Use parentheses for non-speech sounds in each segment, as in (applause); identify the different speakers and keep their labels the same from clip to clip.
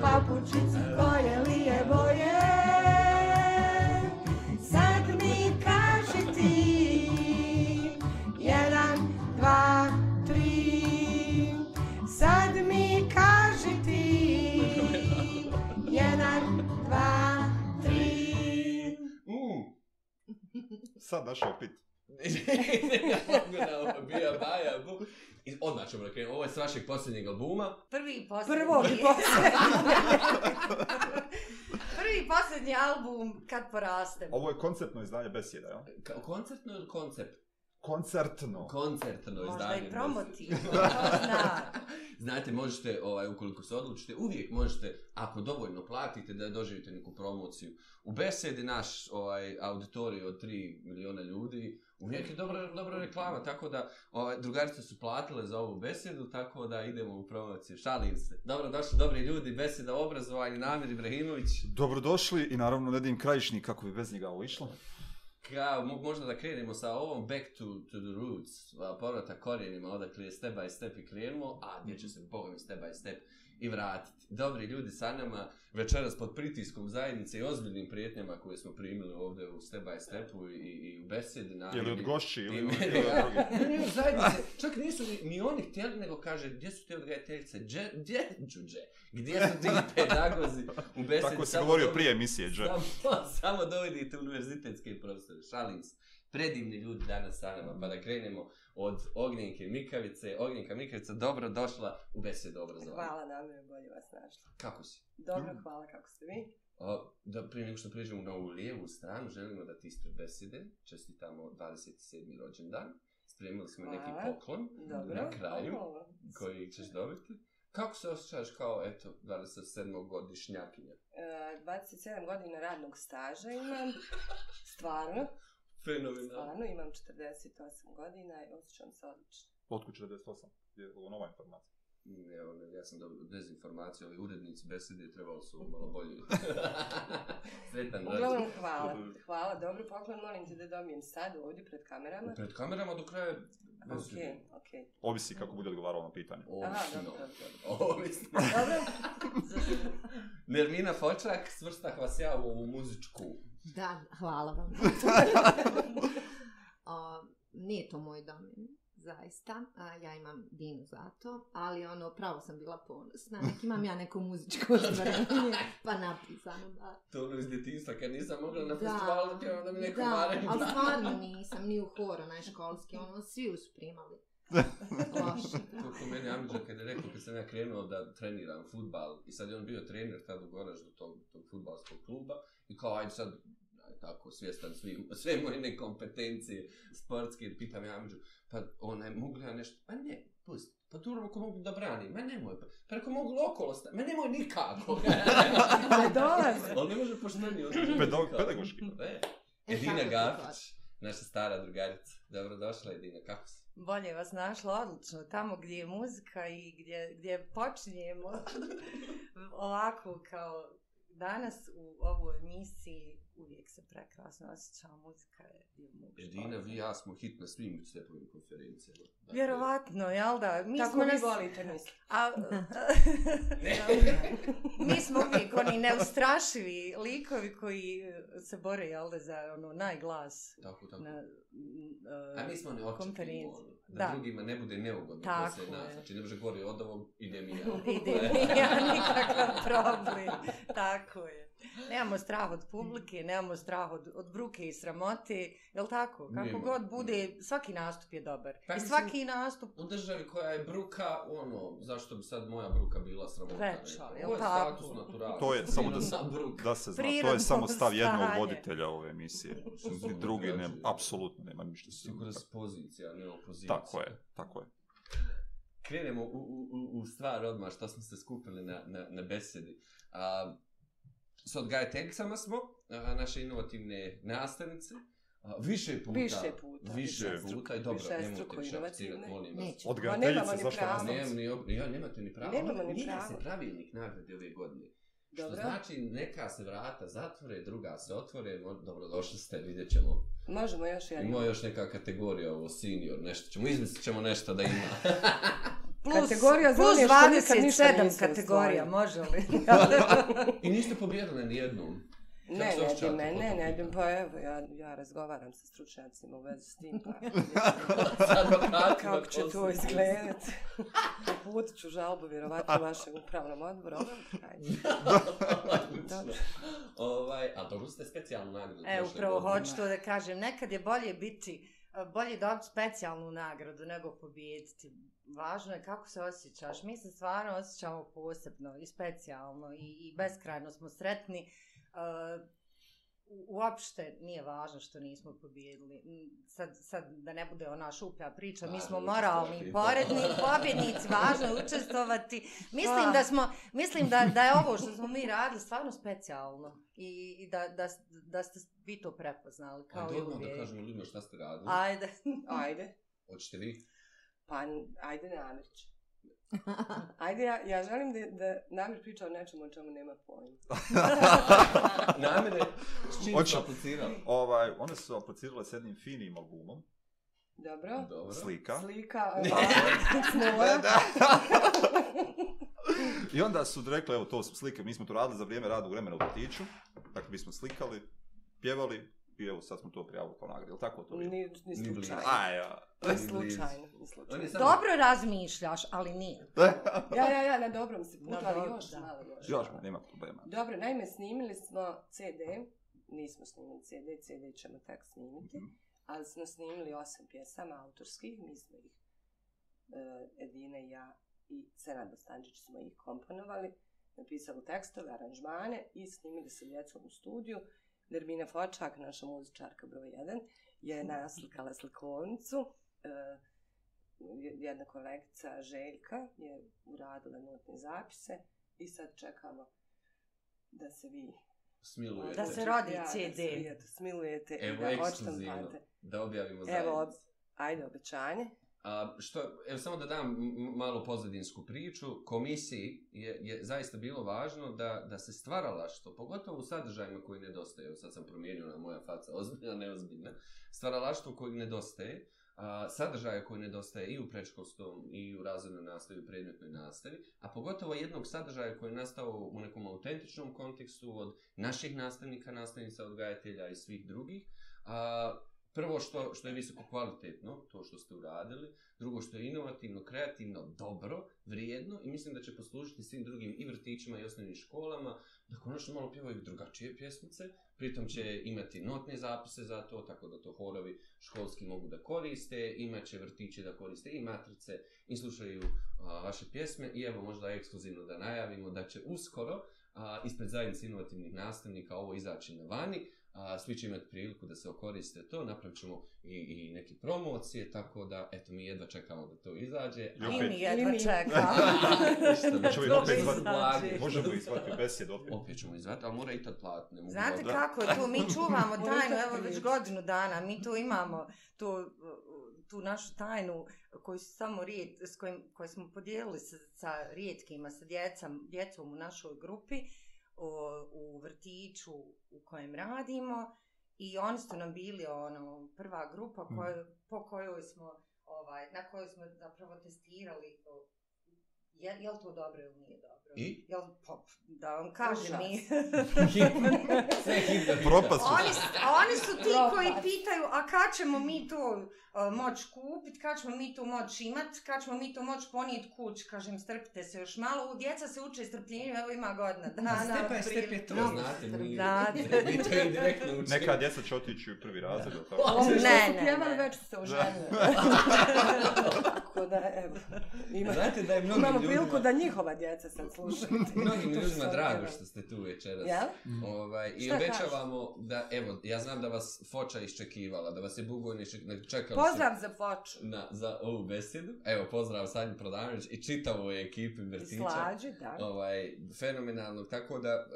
Speaker 1: papučicu koje lije boje. Sad mi kaži ti, jedan, dva, tri. Sad mi kaži ti, jedan, dva, tri.
Speaker 2: Mm.
Speaker 3: Sad daš opet.
Speaker 2: ja mogu na bija baja bu. I odmah ćemo da krenemo. Ovo je s vašeg posljednjeg albuma.
Speaker 4: Prvi i posljednji.
Speaker 1: Prvo i posljednji. (laughs)
Speaker 4: Prvi i posljednji album kad porastem.
Speaker 3: Ovo je koncertno izdanje besjeda, jel?
Speaker 2: Ka- koncertno ili koncept?
Speaker 3: Koncertno.
Speaker 2: Koncertno
Speaker 4: Možda
Speaker 2: izdanje.
Speaker 4: i promotivno,
Speaker 2: bez- (laughs)
Speaker 4: ko zna.
Speaker 2: Znate, možete, ovaj, ukoliko se odlučite, uvijek možete, ako dovoljno platite, da doživite neku promociju. U besedi naš ovaj, auditorij od 3 miliona ljudi, uvijek je dobra, dobra reklama, tako da ovaj, drugarice su platile za ovu besedu, tako da idemo u promociju. Šalim se. Dobro, došli dobri ljudi, beseda obrazovanje, Namir Ibrahimović.
Speaker 3: Dobrodošli i naravno Nedim Krajišnik, kako bi bez njega ovo išlo.
Speaker 2: Mo- možda da krenemo sa ovom back to, to the roots, povrata korijenima, odakle je step by step i krenuo, a gdje će se Boga mi step by step i vratiti. Dobri ljudi sa nama, večeras pod pritiskom zajednice i ozbiljnim prijetnjama koje smo primili ovdje u step by stepu i, i u besedi. Na,
Speaker 3: Je li od gošći ili, ili od (laughs) drugih?
Speaker 2: Ne, ne, zajednice, čak nisu ni, ni oni htjeli, nego kaže, gdje su te odgajateljice, Dže, gdje, džuđe, gdje su ti (laughs) pedagozi u besedi?
Speaker 3: Tako si
Speaker 2: Samo
Speaker 3: govorio prije emisije, Dže.
Speaker 2: Samo, samo dovedite univerzitetske profesore, šalim se. Predivni ljudi danas sa nama, pa da krenemo od Ognjenke Mikavice. Ognjenka Mikavica, dobro došla u besedu obrazovanja.
Speaker 1: Hvala namire, bolje vas našla.
Speaker 2: Kako si?
Speaker 1: Dobro, hvala, kako ste vi?
Speaker 2: O, da prije nego što priđemo na ovu lijevu stranu, želimo da ti ispred besede čestitamo 27. rođendan. Spremili smo neki
Speaker 1: Hvala.
Speaker 2: poklon
Speaker 1: Dobro.
Speaker 2: na kraju
Speaker 1: Ovo.
Speaker 2: koji ćeš dobiti. Kako se osjećaš kao, eto, 27-godišnjakinja?
Speaker 1: E, 27 godina radnog staža imam. Stvarno,
Speaker 2: Fenomenalno.
Speaker 1: stvarno imam 48 godina i osjećam se odlično.
Speaker 3: Otkud 48? Je ovo nova informacija?
Speaker 2: Ne, ne, ja sam dobio dezinformaciju, ovi urednici besede trebali su malo bolje. (laughs) Sretan
Speaker 1: Uglavnom,
Speaker 2: rođendan.
Speaker 1: hvala. Hvala, dobro poklon, molim te da dobijem sad ovdje pred kamerama.
Speaker 2: Pred kamerama do kraja
Speaker 1: Ok,
Speaker 2: besede.
Speaker 1: ok.
Speaker 3: Ovisi kako bude odgovarao na pitanje.
Speaker 1: Aha,
Speaker 2: Ovisno.
Speaker 1: dobro, dobro,
Speaker 2: Ovisno.
Speaker 1: Dobro? (laughs)
Speaker 2: Nermina Fočak, svrstah vas ja u ovu muzičku.
Speaker 5: Da, hvala vam. (laughs) o, nije to moj domen, zaista. A, ja imam Dinu za to, ali ono, pravo sam bila ponosna. Nek imam ja neko muzičko (laughs) ostvarenje, pa napisano da.
Speaker 2: To ono iz djetinstva, kad nisam mogla na
Speaker 5: Da.
Speaker 2: festivalu, da onda mi neko
Speaker 5: Da,
Speaker 2: barem
Speaker 5: ali stvarno nisam, ni u hor, onaj školski, ono, svi su primali. Loše.
Speaker 2: To ko meni Amidža kad je rekao kad sam ja krenuo da treniram futbal i sad je on bio trener tad u Goraždu tog, tog futbalskog kluba i kao ajde sad aj, tako svjestan svi, sve moje nekompetencije sportske, pitam ja Amidžu, pa onaj, mogu li ja nešto, pa ne, pusti, pa turno ko mogu da brani, ma nemoj, pa, pa ako mogu okolo sta, ma nemoj nikako.
Speaker 1: Ne dolaze.
Speaker 2: On ne može pošteni, on
Speaker 3: Pedag- pedagoški.
Speaker 2: E,
Speaker 5: E,
Speaker 2: Edina Gafić, naša stara drugarica. Dobrodošla Edina, kako si?
Speaker 4: Bolje vas našla odlično, tamo gdje je muzika i gdje, gdje počinjemo. (laughs) Ovako kao danas u ovoj emisiji uvijek se prekrasno osjećam, muzika je dio mog
Speaker 2: Edina, vi i ja smo hit na svim stepovim konferencijama. Dakle,
Speaker 4: Vjerovatno, jel da? Mi
Speaker 1: Tako
Speaker 4: smo
Speaker 1: vi
Speaker 4: nas...
Speaker 1: volite misli.
Speaker 4: A, (laughs) (laughs) mi smo uvijek oni neustrašivi likovi koji se bore, jel da, za ono najglas
Speaker 2: Tako, tako.
Speaker 4: na, n-
Speaker 2: A mi smo ne očekivali,
Speaker 4: konferenciji.
Speaker 2: ono, da,
Speaker 4: Da.
Speaker 2: drugima ne bude neugodno
Speaker 4: Tako
Speaker 2: nas.
Speaker 4: je.
Speaker 2: Znači, ne može gori od ovog, idem i ja. (laughs)
Speaker 4: Ide mi ja nikakav problem. Tako je. Nemamo strah od publike, nemamo strah od, od bruke i sramote, jel tako? Kako
Speaker 2: Nema.
Speaker 4: god bude, svaki nastup je dobar.
Speaker 2: Pa
Speaker 4: I
Speaker 2: mislim-
Speaker 4: svaki nastup
Speaker 2: U državi koja je bruka, ono, zašto bi sad moja bruka bila sramota?
Speaker 4: Veća,
Speaker 2: Ovo je
Speaker 4: tako?
Speaker 2: status naturala.
Speaker 3: To je samo da se, da se zna, to je samo stav jednog
Speaker 4: stanje.
Speaker 3: voditelja ove emisije. (laughs) Ni drugi ne, apsolutno nema ništa s tim.
Speaker 2: Tako da se pozicija, ne opozicija.
Speaker 3: Tako je, tako je.
Speaker 2: krenemo u, u, u- u stvar odmah što smo se skupili na, na, na besedi. A, s odgajateljicama smo, a, naše inovativne nastavnice, A, više puta.
Speaker 1: Više puta.
Speaker 2: Više puta i dobro, nemojte
Speaker 1: inovativne.
Speaker 2: šapcirati, molim vas.
Speaker 3: Odgajateljice,
Speaker 1: ni
Speaker 3: zašto
Speaker 1: pravo.
Speaker 3: vas
Speaker 2: Nemam ni, ob- ja, nemate ni pravo.
Speaker 1: Nemamo ni pravo.
Speaker 2: se pravilnik nagrade ove godine. Što
Speaker 1: Dobro.
Speaker 2: znači neka se vrata zatvore, druga se otvore, dobrodošli ste, vidjet ćemo.
Speaker 1: Možemo još jedan.
Speaker 2: Ima još neka kategorija ovo senior, nešto ćemo, izmislit ćemo nešto da ima. (laughs)
Speaker 4: Plus,
Speaker 1: Kategorija za
Speaker 4: plus
Speaker 1: one što nikad ništa
Speaker 4: 27
Speaker 1: nisu
Speaker 4: kategorija,
Speaker 1: ostvarili.
Speaker 4: može li? (laughs)
Speaker 2: I niste pobjedili ni jednom.
Speaker 1: Ne, ne,
Speaker 2: po
Speaker 1: ne,
Speaker 2: tom
Speaker 1: ne,
Speaker 2: pitanju?
Speaker 1: pa evo, ja, ja razgovaram sa stručnjacima u vezi s tim, pa (laughs) kako će to izgledati. Uputit ću žalbu, vjerovatno, vašem upravnom odboru.
Speaker 2: Ovaj, a dobro ste specijalnu nagradu.
Speaker 4: E, upravo hoću to da kažem. Nekad je bolje biti, bolje dobiti specijalnu nagradu nego pobijediti. Važno je kako se osjećaš. Mi se stvarno osjećamo posebno i specijalno i, i beskrajno smo sretni. E, u- uopšte nije važno što nismo pobijedili. Mm, Sad, sad da ne bude ona šuplja priča, mi smo moralni, poredni, pobjednici, važno je učestvovati. (laughs) Mislim da smo, mislim da, da je ovo što smo mi radili stvarno specijalno i, i da, da, da ste vi to prepoznali kao
Speaker 2: Ajde
Speaker 4: i
Speaker 2: odmah da kažemo ljudima šta ste radili.
Speaker 4: Ajde.
Speaker 1: Ajde.
Speaker 2: Hoćete vi?
Speaker 1: Pa, ajde Namirić. Ajde, ja, ja želim da, da Namir priča o nečemu o čemu nema pojma. (laughs)
Speaker 2: Namere, s čim
Speaker 3: Hoću.
Speaker 2: su aplicirali?
Speaker 3: Ovaj, one su aplicirale s jednim finim albumom,
Speaker 1: Dobro?
Speaker 2: Dobro.
Speaker 3: slika.
Speaker 1: Slika, (laughs)
Speaker 2: Ne.
Speaker 1: snora.
Speaker 3: I onda su rekli, evo to su slike, mi smo to radili za vrijeme rada u vremena u vrtiću, dakle mi smo slikali, pjevali i evo sad smo to prijavili kao nagradu, tako to bilo?
Speaker 1: Ni, ni
Speaker 2: Ni blizu.
Speaker 1: slučajno.
Speaker 3: A, ja.
Speaker 1: Ni
Speaker 2: Ni
Speaker 1: slučajno, ni slučajno.
Speaker 2: samo-
Speaker 4: Dobro razmišljaš, ali nije.
Speaker 1: Ja, ja, ja, na dobrom si putu, ali još
Speaker 4: da.
Speaker 1: malo još.
Speaker 3: Još, nema problema.
Speaker 1: Dobro, naime, snimili smo CD, nismo snimili CD, CD ćemo tek snimiti,
Speaker 3: Mhm.
Speaker 1: ali smo snimili osam pjesama autorskih, mi smo ih, uh, Edina i ja i Senad Bostančić smo ih komponovali, napisali tekstove, aranžmane i snimili sa djecom u studiju. Nermina Fočak, naša muzičarka broj 1, je naslikala slikovnicu. Uh, jedna kolegica Željka je uradila notne zapise i sad čekamo da se vi
Speaker 2: Smilujete.
Speaker 4: Da se rodi
Speaker 1: Ja,
Speaker 4: CD.
Speaker 1: Da se smilujete i
Speaker 2: Evo,
Speaker 1: da
Speaker 2: ekskluzivno. Da objavimo
Speaker 1: Evo,
Speaker 2: zajedno.
Speaker 1: ajde, obećanje.
Speaker 2: A, što, evo samo da dam malo pozadinsku priču, komisiji je, je zaista bilo važno da, da se stvaralaštvo, pogotovo u sadržajima koji nedostaje, evo sad sam promijenio na moja faca, (laughs) ozbiljna, neozbiljna, stvaralaštvo koji nedostaje, a, sadržaja koji nedostaje i u predškolskom i u razrednoj nastavi, u predmetnoj nastavi, a pogotovo jednog sadržaja koji je nastao u nekom autentičnom kontekstu od naših nastavnika, nastavnica, odgajatelja i svih drugih, a, prvo što, što je visoko kvalitetno, to što ste uradili, drugo što je inovativno, kreativno, dobro, vrijedno i mislim da će poslužiti svim drugim i vrtićima i osnovnim školama da konačno malo pjevaju drugačije pjesmice, pritom će imati notne zapise za to, tako da to horovi školski mogu da koriste, imat će vrtiće da koriste i matrice i slušaju a, vaše pjesme. I evo možda ekskluzivno da najavimo da će uskoro a, ispred zajednice inovativnih nastavnika ovo izaći na vani, a, svi će imati priliku da se okoriste to, napravit ćemo i, i neke promocije, tako da, eto, mi jedva čekamo da to izađe.
Speaker 3: I
Speaker 4: I
Speaker 3: opet-
Speaker 4: mi jedva
Speaker 1: I mi.
Speaker 4: čekamo.
Speaker 2: Što
Speaker 4: Da
Speaker 3: Čovjek
Speaker 4: to
Speaker 3: opet
Speaker 4: izađe.
Speaker 3: zvati Možemo ih zvati u besjed opet.
Speaker 2: Opet ćemo izvati, ali mora i tad platiti.
Speaker 4: Znate
Speaker 2: da-
Speaker 4: kako je tu, mi (laughs) čuvamo tajnu, evo već godinu dana, mi tu imamo tu, tu našu tajnu koju su samo rijet, s kojim, koju smo podijelili sa, sa rijetkima, sa djecom, djecom u našoj grupi, o, u vrtiću u kojem radimo i oni su nam bili ono, prva grupa koj, po kojoj smo, ovaj, na kojoj smo zapravo testirali je, je li to dobro ili nije dobro.
Speaker 2: I?
Speaker 4: Jel, pa, da vam kažem, mi... (laughs)
Speaker 2: Da
Speaker 3: Propast.
Speaker 4: Oni, oni su ti
Speaker 1: Propast.
Speaker 4: koji pitaju, a kad ćemo mi to uh, moć kupit, kad ćemo mi to moć imat, kad ćemo mi to moć ponijet kuć, kažem, strpite se još malo, u djeca se uče strpljenju, evo ima godina dana.
Speaker 2: Step by step je to,
Speaker 4: Mnogo
Speaker 2: znate, mi, (laughs)
Speaker 4: Znate.
Speaker 2: mi to indirektno učimo.
Speaker 3: Neka djeca će otići u prvi razred, tako?
Speaker 4: Ne, ne,
Speaker 1: su pjevali
Speaker 4: ne.
Speaker 1: već su se oženili. (laughs) Tako da, evo, ima,
Speaker 2: Znate da je mnogim
Speaker 1: imamo
Speaker 2: ljudima,
Speaker 1: priliku da njihova djeca (laughs) sad slušaju.
Speaker 2: mnogim ljudima drago što ste tu večeras.
Speaker 1: Jel?
Speaker 2: Ovaj, I
Speaker 1: Šta
Speaker 2: obećavamo da, evo, ja znam da vas Foča iščekivala, da vas je Bugojni išček- čekali su
Speaker 1: Pozdrav za Foču.
Speaker 2: na, za ovu besedu. Evo, pozdrav Sanji Prodanović i čitavoj ekipi
Speaker 1: I
Speaker 2: Vrtića.
Speaker 1: slađi, da.
Speaker 2: ovaj, fenomenalnog, tako da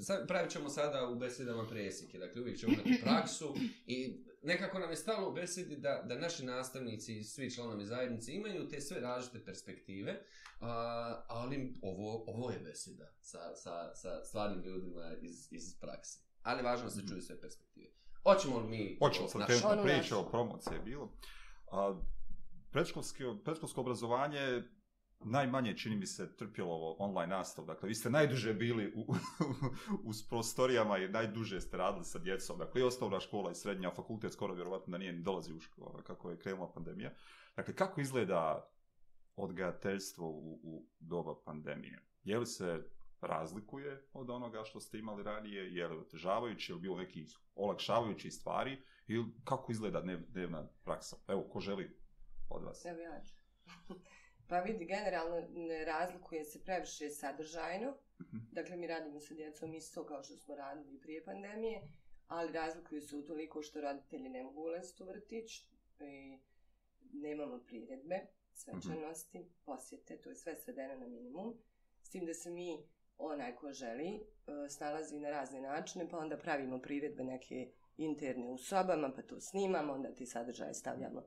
Speaker 2: sad, pravit ćemo sada u besedama presike, dakle uvijek ćemo imati praksu i nekako nam je stalo u besedi da, da naši nastavnici i svi članovi zajednice imaju te sve različite perspektive, a, ali ovo, ovo je beseda sa, sa, sa stvarnim ljudima iz, iz prakse. Ali važno se čuju sve perspektive. Hoćemo li mi...
Speaker 3: Hoćemo sad na priču
Speaker 1: naše.
Speaker 3: o promociji je bilo. A, predškolsko obrazovanje je najmanje, čini mi se, trpjelo ovo online nastav. Dakle, vi ste najduže bili u, u prostorijama i najduže ste radili sa djecom. Dakle, i osnovna škola i srednja, fakultet skoro vjerovatno da nije ni dolazi u školu, kako je krenula pandemija. Dakle, kako izgleda odgajateljstvo u, u doba pandemije? Je li se razlikuje od onoga što ste imali ranije, je li otežavajuće, je bilo neki olakšavajući stvari ili kako izgleda dnev, dnevna praksa? Evo, ko želi od vas?
Speaker 1: Evo ja ću. Pa vidi, generalno ne razlikuje se previše sadržajno.
Speaker 3: Mhm.
Speaker 1: Dakle, mi radimo sa djecom isto kao što smo radili prije pandemije, ali razlikuju se u toliko što roditelji ne mogu ulaziti u vrtić i nemamo priredbe, svečanosti, posjete, to je sve svedeno na minimum. S tim da se mi, onaj ko želi, e, snalazi na razne načine, pa onda pravimo priredbe neke interne u sobama, pa to snimamo, onda ti sadržaje stavljamo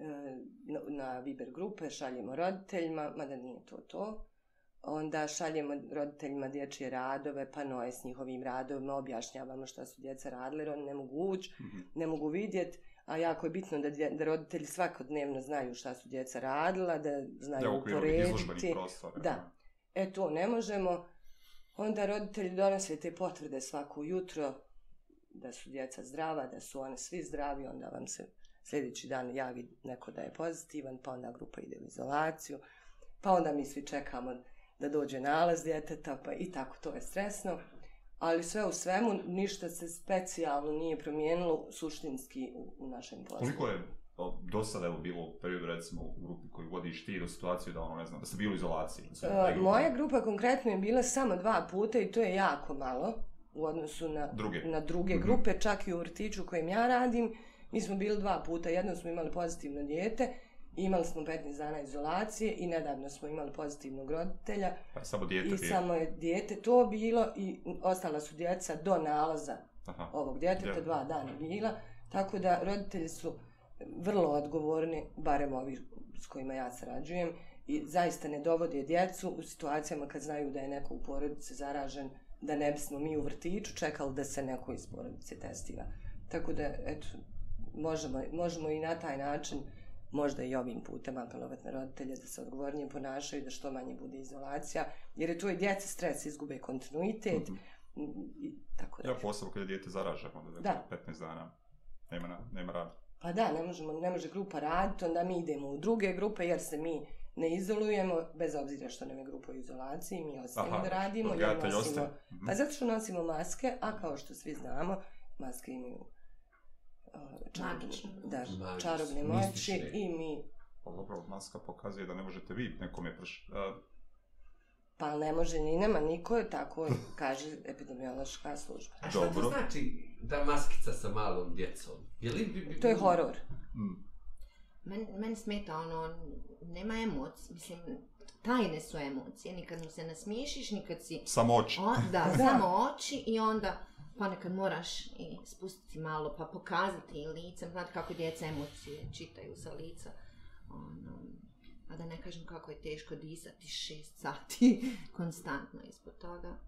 Speaker 1: na, na Viber grupe, šaljemo roditeljima, mada nije to to. Onda šaljemo roditeljima dječje radove, pa noje s njihovim radovima, objašnjavamo šta su djeca radile, jer oni ne mogu ući,
Speaker 3: Mhm.
Speaker 1: ne mogu vidjeti, a jako je bitno da, dje, da roditelji svakodnevno znaju šta su djeca radila, da znaju
Speaker 3: izložbenih
Speaker 1: uporediti. Da. E to ne možemo. Onda roditelji donose te potvrde svako jutro da su djeca zdrava, da su one svi zdravi, onda vam se sljedeći dan javi neko da je pozitivan, pa onda grupa ide u izolaciju, pa onda mi svi čekamo da dođe nalaz djeteta, pa i tako to je stresno. Ali sve u svemu, ništa se specijalno nije promijenilo suštinski u, u našem poslu.
Speaker 3: Koliko je do sada evo bilo u periodu recimo u grupi koji vodiš ti do situaciju da ono ne znam, da ste bili u izolaciji? Da
Speaker 1: E,
Speaker 3: grupa-
Speaker 1: moja grupa konkretno je bila samo dva puta i to je jako malo u odnosu na
Speaker 3: Druge.
Speaker 1: na druge
Speaker 3: Mhm.
Speaker 1: grupe, čak i u vrtiću kojem ja radim. Mi smo bili dva puta, jednom smo imali pozitivno dijete, imali smo 15 dana izolacije i nedavno smo imali pozitivnog roditelja
Speaker 3: Pa samo dijete
Speaker 1: i
Speaker 3: bio.
Speaker 1: samo je dijete to bilo i ostala su djeca do nalaza
Speaker 3: Aha.
Speaker 1: ovog djeteta,
Speaker 3: Je.
Speaker 1: dva dana bila, tako da roditelji su vrlo odgovorni, barem ovi s kojima ja sarađujem, i zaista ne dovode djecu u situacijama kad znaju da je neko u porodici zaražen, da ne bismo mi u vrtiću čekali da se neko iz porodice testira. Tako da, eto, možemo, možemo i na taj način, možda i ovim putem apelovati na roditelje da se odgovornije ponašaju, da što manje bude izolacija, jer je to i djeci stres, izgube kontinuitet,
Speaker 3: Mhm.
Speaker 1: i, i tako da.
Speaker 3: Ja posebno kad je dijete zaraženo, onda
Speaker 1: Da.
Speaker 3: 15 dana nema, nema rada.
Speaker 1: Pa da, ne, možemo, ne može grupa raditi, onda mi idemo u druge grupe jer se mi ne izolujemo, bez obzira što nam je grupa u izolaciji, mi ostajemo
Speaker 3: Aha,
Speaker 1: da radimo, jer
Speaker 3: odgajatelj
Speaker 1: nosimo,
Speaker 3: ostaje. Mhm.
Speaker 1: pa zato što nosimo maske, a kao što svi znamo, maske imaju uh, čarobne, da,
Speaker 2: moći.
Speaker 1: čarobne i mi,
Speaker 3: Pa dobro, maska pokazuje da ne možete vi nekome prš... A,
Speaker 1: pa ne može ni nema niko, tako (laughs) kaže epidemiološka služba.
Speaker 2: A šta to
Speaker 3: Dobro.
Speaker 2: znači ta maskica sa malom djecom? Je li, bi, bi,
Speaker 1: To je horor.
Speaker 3: mm.
Speaker 5: Men, meni smeta ono, nema emocije, mislim, tajne su emocije, nikad mu se nasmiješiš, nikad si...
Speaker 3: Samo oči.
Speaker 5: O, da,
Speaker 1: Da. (laughs)
Speaker 5: samo oči i onda ponekad moraš i spustiti malo pa pokazati licem, znate kako djeca emocije čitaju sa lica. Ono, a da ne kažem kako je teško disati šest sati (laughs) konstantno ispod toga.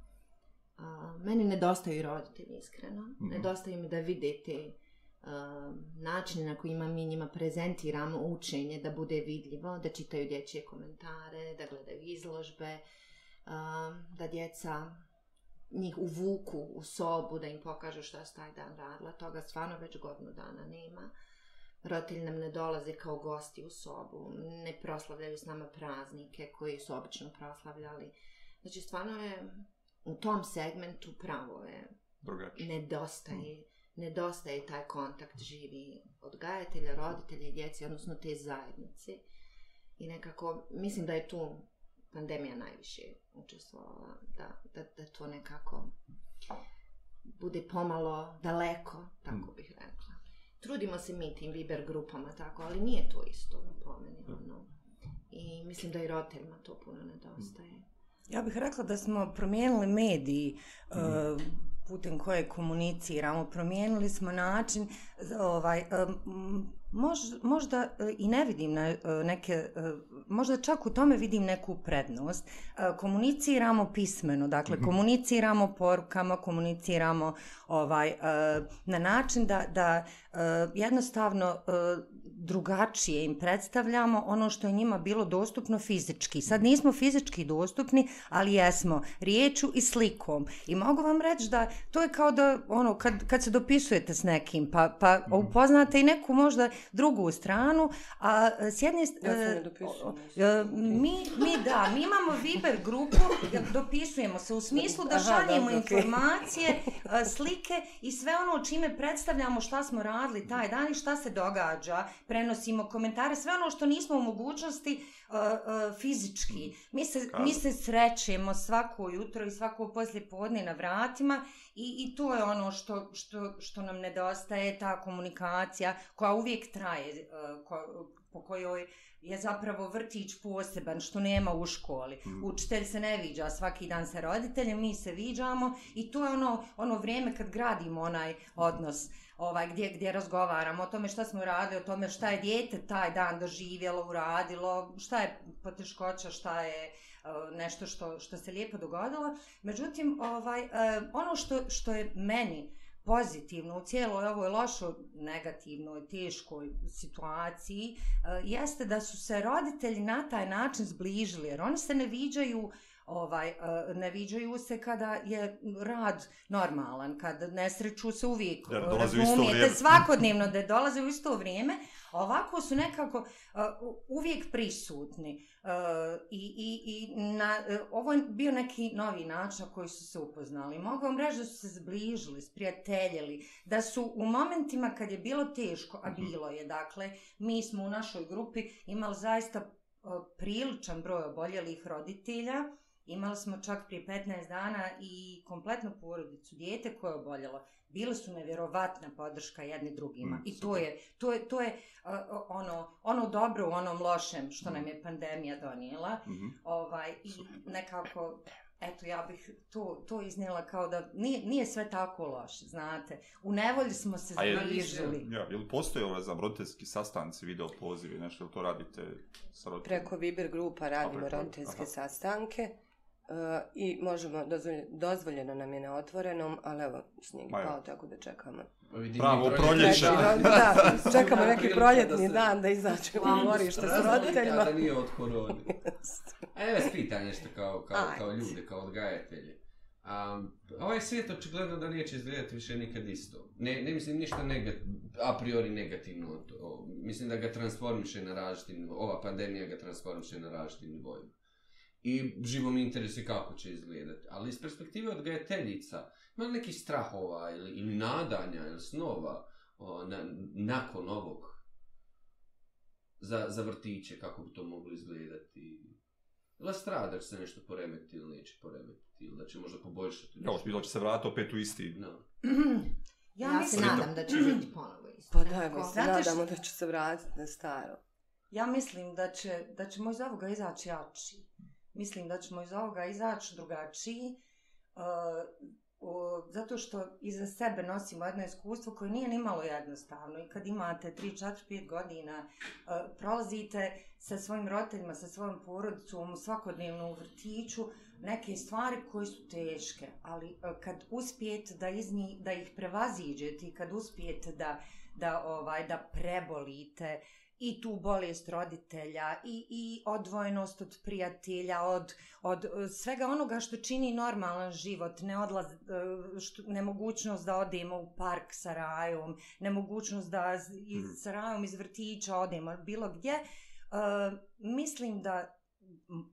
Speaker 5: A, meni nedostaju roditelji, iskreno.
Speaker 3: Mhm.
Speaker 5: Nedostaju mi da vide te a, načine na kojima mi njima prezentiramo učenje, da bude vidljivo, da čitaju dječje komentare, da gledaju izložbe, a, da djeca njih uvuku u sobu, da im pokažu šta su taj dan radila. Toga stvarno već godinu dana nema. Roditelji nam ne dolaze kao gosti u sobu, ne proslavljaju s nama praznike koji su obično proslavljali. Znači, stvarno je u tom segmentu pravo je
Speaker 3: Drugačije.
Speaker 5: nedostaje, nedostaje taj kontakt živi odgajatelja, roditelja i djece, odnosno te zajednice. I nekako, mislim da je tu pandemija najviše učestvovala, da, da, da to nekako bude pomalo daleko, tako bih rekla. Trudimo se mi tim Viber grupama, tako, ali nije to isto po meni. Ono. I mislim da i roditeljima to puno nedostaje.
Speaker 4: Ja bih rekla da smo promijenili mediji.
Speaker 3: Mhm.
Speaker 4: Uh, putem koje komuniciramo, promijenili smo način, ovaj, em, mož- možda e, i ne vidim e, neke, e, možda čak u tome vidim neku prednost. E, Komuniciramo pismeno, dakle
Speaker 3: Mhm.
Speaker 4: komuniciramo porukama, komuniciramo ovaj, e, na način da, da e, jednostavno e, drugačije im predstavljamo ono što je njima bilo dostupno fizički. Sad nismo fizički dostupni, ali jesmo riječu i slikom. I mogu vam reći da to je kao da ono kad, kad se dopisujete s nekim, pa, pa
Speaker 3: Mhm.
Speaker 4: upoznate i neku možda drugu stranu, a s jedne
Speaker 1: Ja se
Speaker 4: e,
Speaker 1: ne dopisujem.
Speaker 4: E, mi, mi da, mi imamo Viber grupu, dopisujemo se u smislu da
Speaker 1: Aha,
Speaker 4: šaljemo informacije, e, slike i sve ono čime predstavljamo šta smo radili taj dan i šta se događa, prenosimo komentare, sve ono što nismo u mogućnosti e, e, fizički. Mi se, mi se srećemo svako jutro i svako poslije podne na vratima i, i to je ono što, što, što nam nedostaje, ta komunikacija koja uvijek traje, e, ko, po kojoj je zapravo vrtić poseban, što nema u školi.
Speaker 3: Mm.
Speaker 4: Učitelj se ne viđa svaki dan sa roditeljem, mi se viđamo i to je ono, ono vrijeme kad gradimo onaj odnos ovaj, gdje, gdje razgovaramo o tome šta smo radili, o tome šta je dijete taj dan doživjelo, uradilo, šta je poteškoća, šta je eh, nešto što, što se lijepo dogodilo. Međutim, ovaj, eh, ono što, što je meni pozitivno u cijeloj ovoj lošoj, negativnoj, teškoj situaciji, eh, jeste da su se roditelji na taj način zbližili, jer oni se ne viđaju ovaj, e, ne viđaju se kada je rad normalan, kad ne sreću se uvijek,
Speaker 3: Jer dolaze u isto
Speaker 4: razumijete,
Speaker 3: vrijeme.
Speaker 4: svakodnevno da dolaze u isto vrijeme, a ovako su nekako uh, uvijek prisutni. Uh, I i, i na, uh, ovo je bio neki novi način na koji su se upoznali. Mogu vam reći da su se zbližili, sprijateljili, da su u momentima kad je bilo teško, a
Speaker 3: Mhm.
Speaker 4: bilo je, dakle, mi smo u našoj grupi imali zaista priličan broj oboljelih roditelja, Imali smo čak prije 15 dana i kompletnu porodicu, dijete koje je oboljelo. Bili su nevjerovatna podrška jedni drugima.
Speaker 3: Mm,
Speaker 4: I to
Speaker 3: super.
Speaker 4: je, to je, to je uh, ono, ono dobro u onom lošem što
Speaker 3: Mm.
Speaker 4: nam je pandemija donijela.
Speaker 3: Mhm.
Speaker 4: Ovaj, I nekako, eto, ja bih to, to iznijela kao da nije, nije sve tako loše, znate. U nevolji smo se
Speaker 3: A je-
Speaker 4: zbližili.
Speaker 3: Ja, jel postoje ove za roditeljski sastanci, video pozivi, nešto, jel to radite sa roditeljima?
Speaker 1: Preko Viber grupa radimo roditeljske sastanke i možemo, dozvoljeno, dozvoljeno nam je na otvorenom, ali evo, snijeg je pao, tako da čekamo.
Speaker 2: Pa
Speaker 3: Pravo
Speaker 2: i proljeće.
Speaker 3: proljeće.
Speaker 1: Treći, da, (laughs) čekamo neki proljetni dan da izađemo u dvorište s
Speaker 2: Razlika
Speaker 1: roditeljima.
Speaker 2: da (laughs) nije od korone. A evo vas pitan nešto kao, kao, kao ljude, kao odgajatelje. Um, ovaj svijet očigledno da neće izgledati više nikad isto. Ne, ne mislim ništa negat, a priori negativno. to- mislim da ga transformiše na različitim Ova pandemija ga transformiše na različitim nivoima. I živo mi interesuje kako će izgledati. Ali iz perspektive odgajateljica, ima li nekih strahova ili, ili nadanja ili snova o, na, nakon ovog za, za vrtiće, kako bi to moglo izgledati? Ili strah da će se nešto poremeti ili neće poremetiti, ili da će možda poboljšati
Speaker 3: Kao što će se vratiti opet u isti...
Speaker 2: No. (clears throat)
Speaker 4: Ja,
Speaker 5: Ja, se nadam da će (clears throat) biti ponovo isto.
Speaker 1: Pa da, mi se nadamo da će se vratiti na staro.
Speaker 4: Ja mislim da, će, da ćemo iz ovoga izaći jači. Mislim da ćemo iz ovoga izaći drugačiji, uh, zato što iza sebe nosimo jedno iskustvo koje nije ni malo jednostavno. I kad imate 3, 4, 5 godina, uh, prolazite sa svojim roditeljima, sa svojom porodicom, svakodnevno u vrtiću, neke stvari koje su teške, ali uh, kad uspijete da, iz njih, da ih prevaziđete i kad uspijete da, da, ovaj, da prebolite, i tu bolest roditelja i, i odvojenost od prijatelja, od, od e, svega onoga što čini normalan život, ne odlaz, e, što, nemogućnost da odemo u park sa rajom, nemogućnost da iz,
Speaker 3: Mhm.
Speaker 4: sa rajom iz vrtića odemo bilo gdje, e, mislim da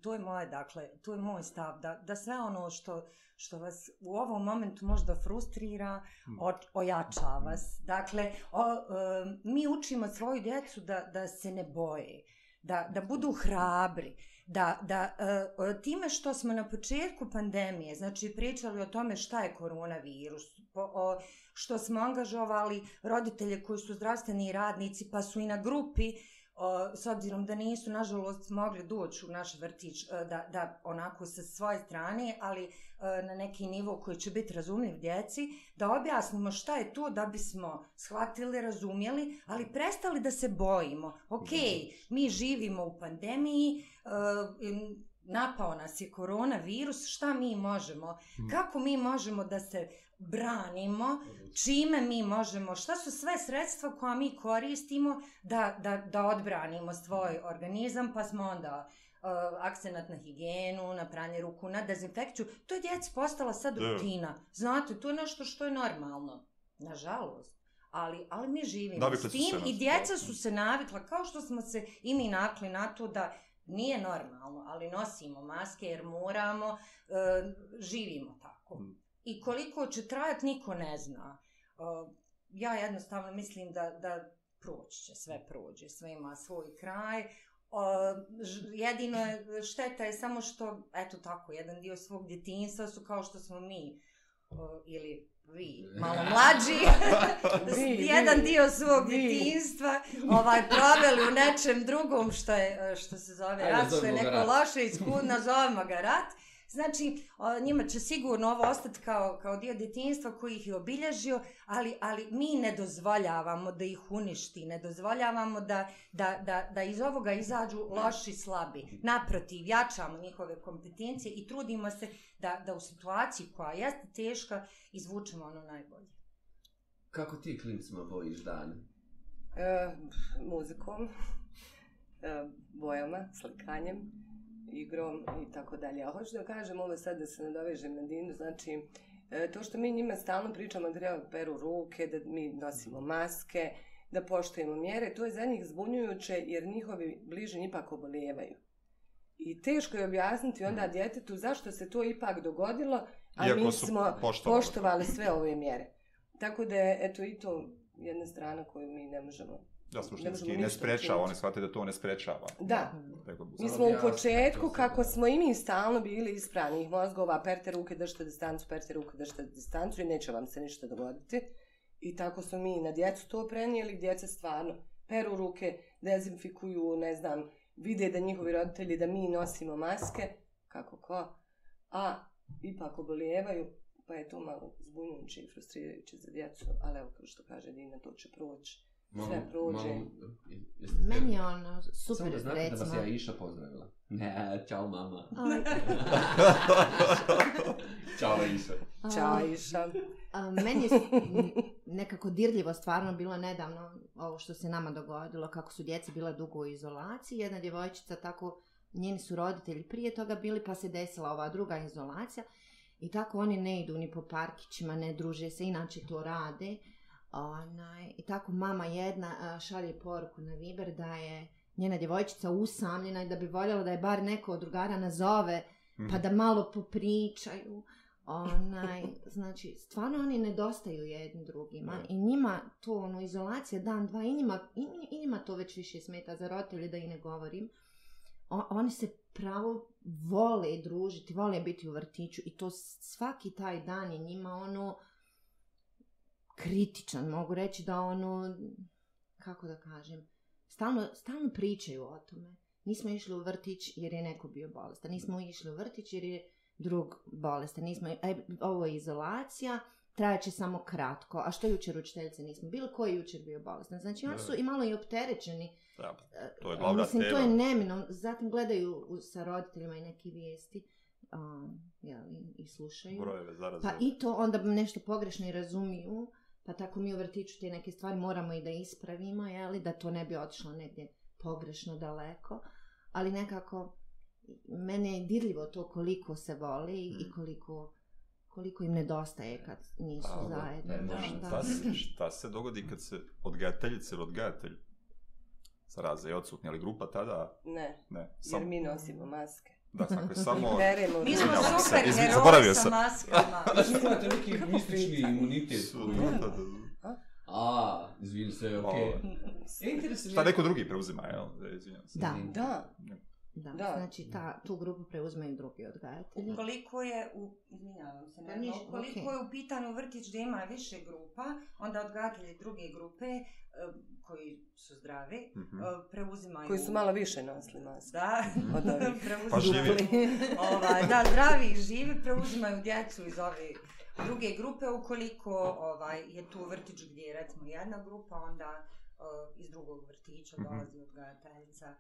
Speaker 4: to je moje, dakle, to je moj stav, da, da sve ono što, što vas u ovom momentu možda frustrira,
Speaker 3: Mhm.
Speaker 4: o, ojača vas. Dakle, o, e, mi učimo svoju djecu da, da se ne boje, da, da budu hrabri, da, da e, time što smo na početku pandemije, znači pričali o tome šta je koronavirus, po, o, što smo angažovali roditelje koji su zdravstveni radnici pa su i na grupi s obzirom da nisu, nažalost, mogli doći u naš vrtić e, da, da onako sa svoje strane, ali e, na neki nivo koji će biti razumljiv djeci, da objasnimo šta je to da bismo shvatili, razumjeli, ali prestali da se bojimo. Ok, mi živimo u pandemiji, e, napao nas je koronavirus, šta mi možemo? Kako mi možemo da se branimo? Čime mi možemo? Šta su sve sredstva koja mi koristimo da, da, da odbranimo svoj organizam? Pa smo onda uh, akcenat na higijenu, na pranje ruku, na dezinfekciju. To je djeci postala sad rutina. Znate, to je nešto što je normalno. Nažalost. Ali, ali mi živimo
Speaker 3: Navikli
Speaker 4: s tim i djeca su se navikla, kao što smo se i mi nakli na to da nije normalno, ali nosimo maske jer moramo, e, živimo tako. I koliko će trajati, niko ne zna. Ja jednostavno mislim da, da proći će, sve prođe, sve ima svoj kraj. Jedino je, šteta je samo što, eto tako, jedan dio svog djetinjstva su kao što smo mi, ili vi, malo mlađi, (laughs)
Speaker 1: Vi, (laughs) vi.
Speaker 4: jedan dio svog
Speaker 1: Vi.
Speaker 4: djetinjstva ovaj, proveli u nečem drugom što, je, što se zove
Speaker 2: Ajde,
Speaker 4: rat, što je neko
Speaker 2: rat.
Speaker 4: loše iskud, nazovimo ga rat. Znači, o, njima će sigurno ovo ostati kao, kao dio djetinjstva koji ih je obilježio, ali, ali mi ne dozvoljavamo da ih uništi, ne dozvoljavamo da, da, da, da iz ovoga izađu loši slabi. Naprotiv, jačamo njihove kompetencije i trudimo se da, da u situaciji koja jeste teška izvučemo ono najbolje.
Speaker 2: Kako ti klincima bojiš dane?
Speaker 1: E, muzikom, e, bojama, slikanjem, igrom i tako dalje. A hoću da kažem ovo sad da se nadovežem na Dinu, znači e, to što mi njima stalno pričamo da treba peru ruke, da mi nosimo maske, da poštujemo mjere, to je za njih zbunjujuće jer njihovi bližnji ipak obolijevaju. I teško je objasniti onda djetetu zašto se to ipak dogodilo, a
Speaker 3: Iako
Speaker 1: mi smo
Speaker 3: poštovali.
Speaker 1: poštovali sve ove mjere. Tako da je, eto, i to jedna strana koju mi ne možemo
Speaker 3: Ja
Speaker 1: Ne
Speaker 3: suštinski ne sprečava, oni shvate da to ne sprečava.
Speaker 1: Da, mi smo u početku, kako smo i mi stalno bili ispranih mozgova, perte ruke, držite distancu, perte ruke, držite distancu i neće vam se ništa dogoditi. I tako smo mi na djecu to prenijeli, djeca stvarno peru ruke, dezinfikuju, ne znam, vide da njihovi roditelji, da mi nosimo maske, kako ko, a ipak obolijevaju, pa je to malo zbunjujuće i frustrirajuće za djecu, ali evo kao što kaže Dina, to će proći. Sve prođe.
Speaker 2: jeste-
Speaker 5: Meni je ono
Speaker 2: Samo
Speaker 5: super,
Speaker 2: da znate da vas
Speaker 5: recimo.
Speaker 2: ja Iša pozdravila. Ne, čao mama. (laughs)
Speaker 5: Aj,
Speaker 2: Čao Iša.
Speaker 5: a,
Speaker 1: Ćao, Iša.
Speaker 5: a, meni je nekako dirljivo stvarno bilo nedavno ovo što se nama dogodilo, kako su djeca bila dugo u izolaciji. Jedna djevojčica tako, njeni su roditelji prije toga bili, pa se desila ova druga izolacija. I tako oni ne idu ni po parkićima, ne druže se, inače to rade. Onaj, I tako mama jedna šalje poruku na Viber da je njena djevojčica usamljena i da bi voljela da je bar neko od drugara nazove
Speaker 3: Mhm.
Speaker 5: pa da malo popričaju. Onaj, (laughs) znači, stvarno oni nedostaju jedni drugima i njima to, ono, izolacija dan, dva, i njima, i, njima to već više smeta za roditelje da i ne govorim. O, oni se pravo vole družiti, vole biti u vrtiću i to svaki taj dan je njima ono kritičan, mogu reći da ono, kako da kažem, stalno, stalno pričaju o tome. Nismo išli u vrtić jer je neko bio bolestan. Nismo išli u vrtić jer je drug bolestan. Nismo, aj, ovo je izolacija, trajaće samo kratko. A što jučer učiteljice nismo bili? Ko je jučer bio bolestan? Znači oni su i malo i opterećeni.
Speaker 3: Da,
Speaker 5: E,
Speaker 3: to je glavna
Speaker 5: Mislim, to
Speaker 3: tema.
Speaker 5: je neminom. Zatim gledaju u- sa roditeljima i neke vijesti um, jeli, i slušaju.
Speaker 3: brojeve zaraze.
Speaker 5: Pa i to onda nešto pogrešno i razumiju, pa tako mi u vrtiću te neke stvari moramo i da ispravimo, jeli, da to ne bi otišlo negdje pogrešno daleko, ali nekako mene je dirljivo to koliko se voli i koliko, koliko im nedostaje kad nisu
Speaker 3: A, da,
Speaker 5: zajedno.
Speaker 2: da,
Speaker 5: Da,
Speaker 2: da.
Speaker 3: Šta se, šta se dogodi kad se odgajateljica ili odgajatelj zaraze i odsutni, ali grupa tada,
Speaker 1: Ne,
Speaker 3: ne,
Speaker 1: jer
Speaker 3: samo,
Speaker 1: mi nosimo maske.
Speaker 3: Da, (laughs) ako je samo,
Speaker 4: Mi smo super heroji
Speaker 3: zaboravio
Speaker 4: sa
Speaker 3: sam.
Speaker 4: maskama. (laughs)
Speaker 2: Znači imate neki mistični imunitet. A, izvini se, okej.
Speaker 3: Ovo.
Speaker 2: E, interesuje
Speaker 3: šta neko drugi preuzima, jel? Izvinjam se.
Speaker 5: Da.
Speaker 1: Da,
Speaker 5: Da,
Speaker 1: Da.
Speaker 5: znači ta, tu grupu preuzmaju drugi odgajatelji.
Speaker 4: Ukoliko je u, izvinjavam se,
Speaker 5: Pa
Speaker 4: ne,
Speaker 5: ništa,
Speaker 4: ukoliko
Speaker 5: okej.
Speaker 4: je u pitanju vrtić gdje ima više grupa, onda odgajatelji druge grupe e, koji su zdravi
Speaker 3: Mhm.
Speaker 4: e, preuzimaju...
Speaker 1: Koji su malo više nosili.
Speaker 4: Da,
Speaker 1: Od ovih. (laughs)
Speaker 4: preuzimaju...
Speaker 3: Pa živi.
Speaker 4: ovaj, da, zdravi i živi preuzimaju djecu iz ove druge grupe. Ukoliko ovaj, je tu vrtić gdje je recimo jedna grupa, onda e, iz drugog vrtića
Speaker 3: Mhm.
Speaker 4: dolazi odgajateljica.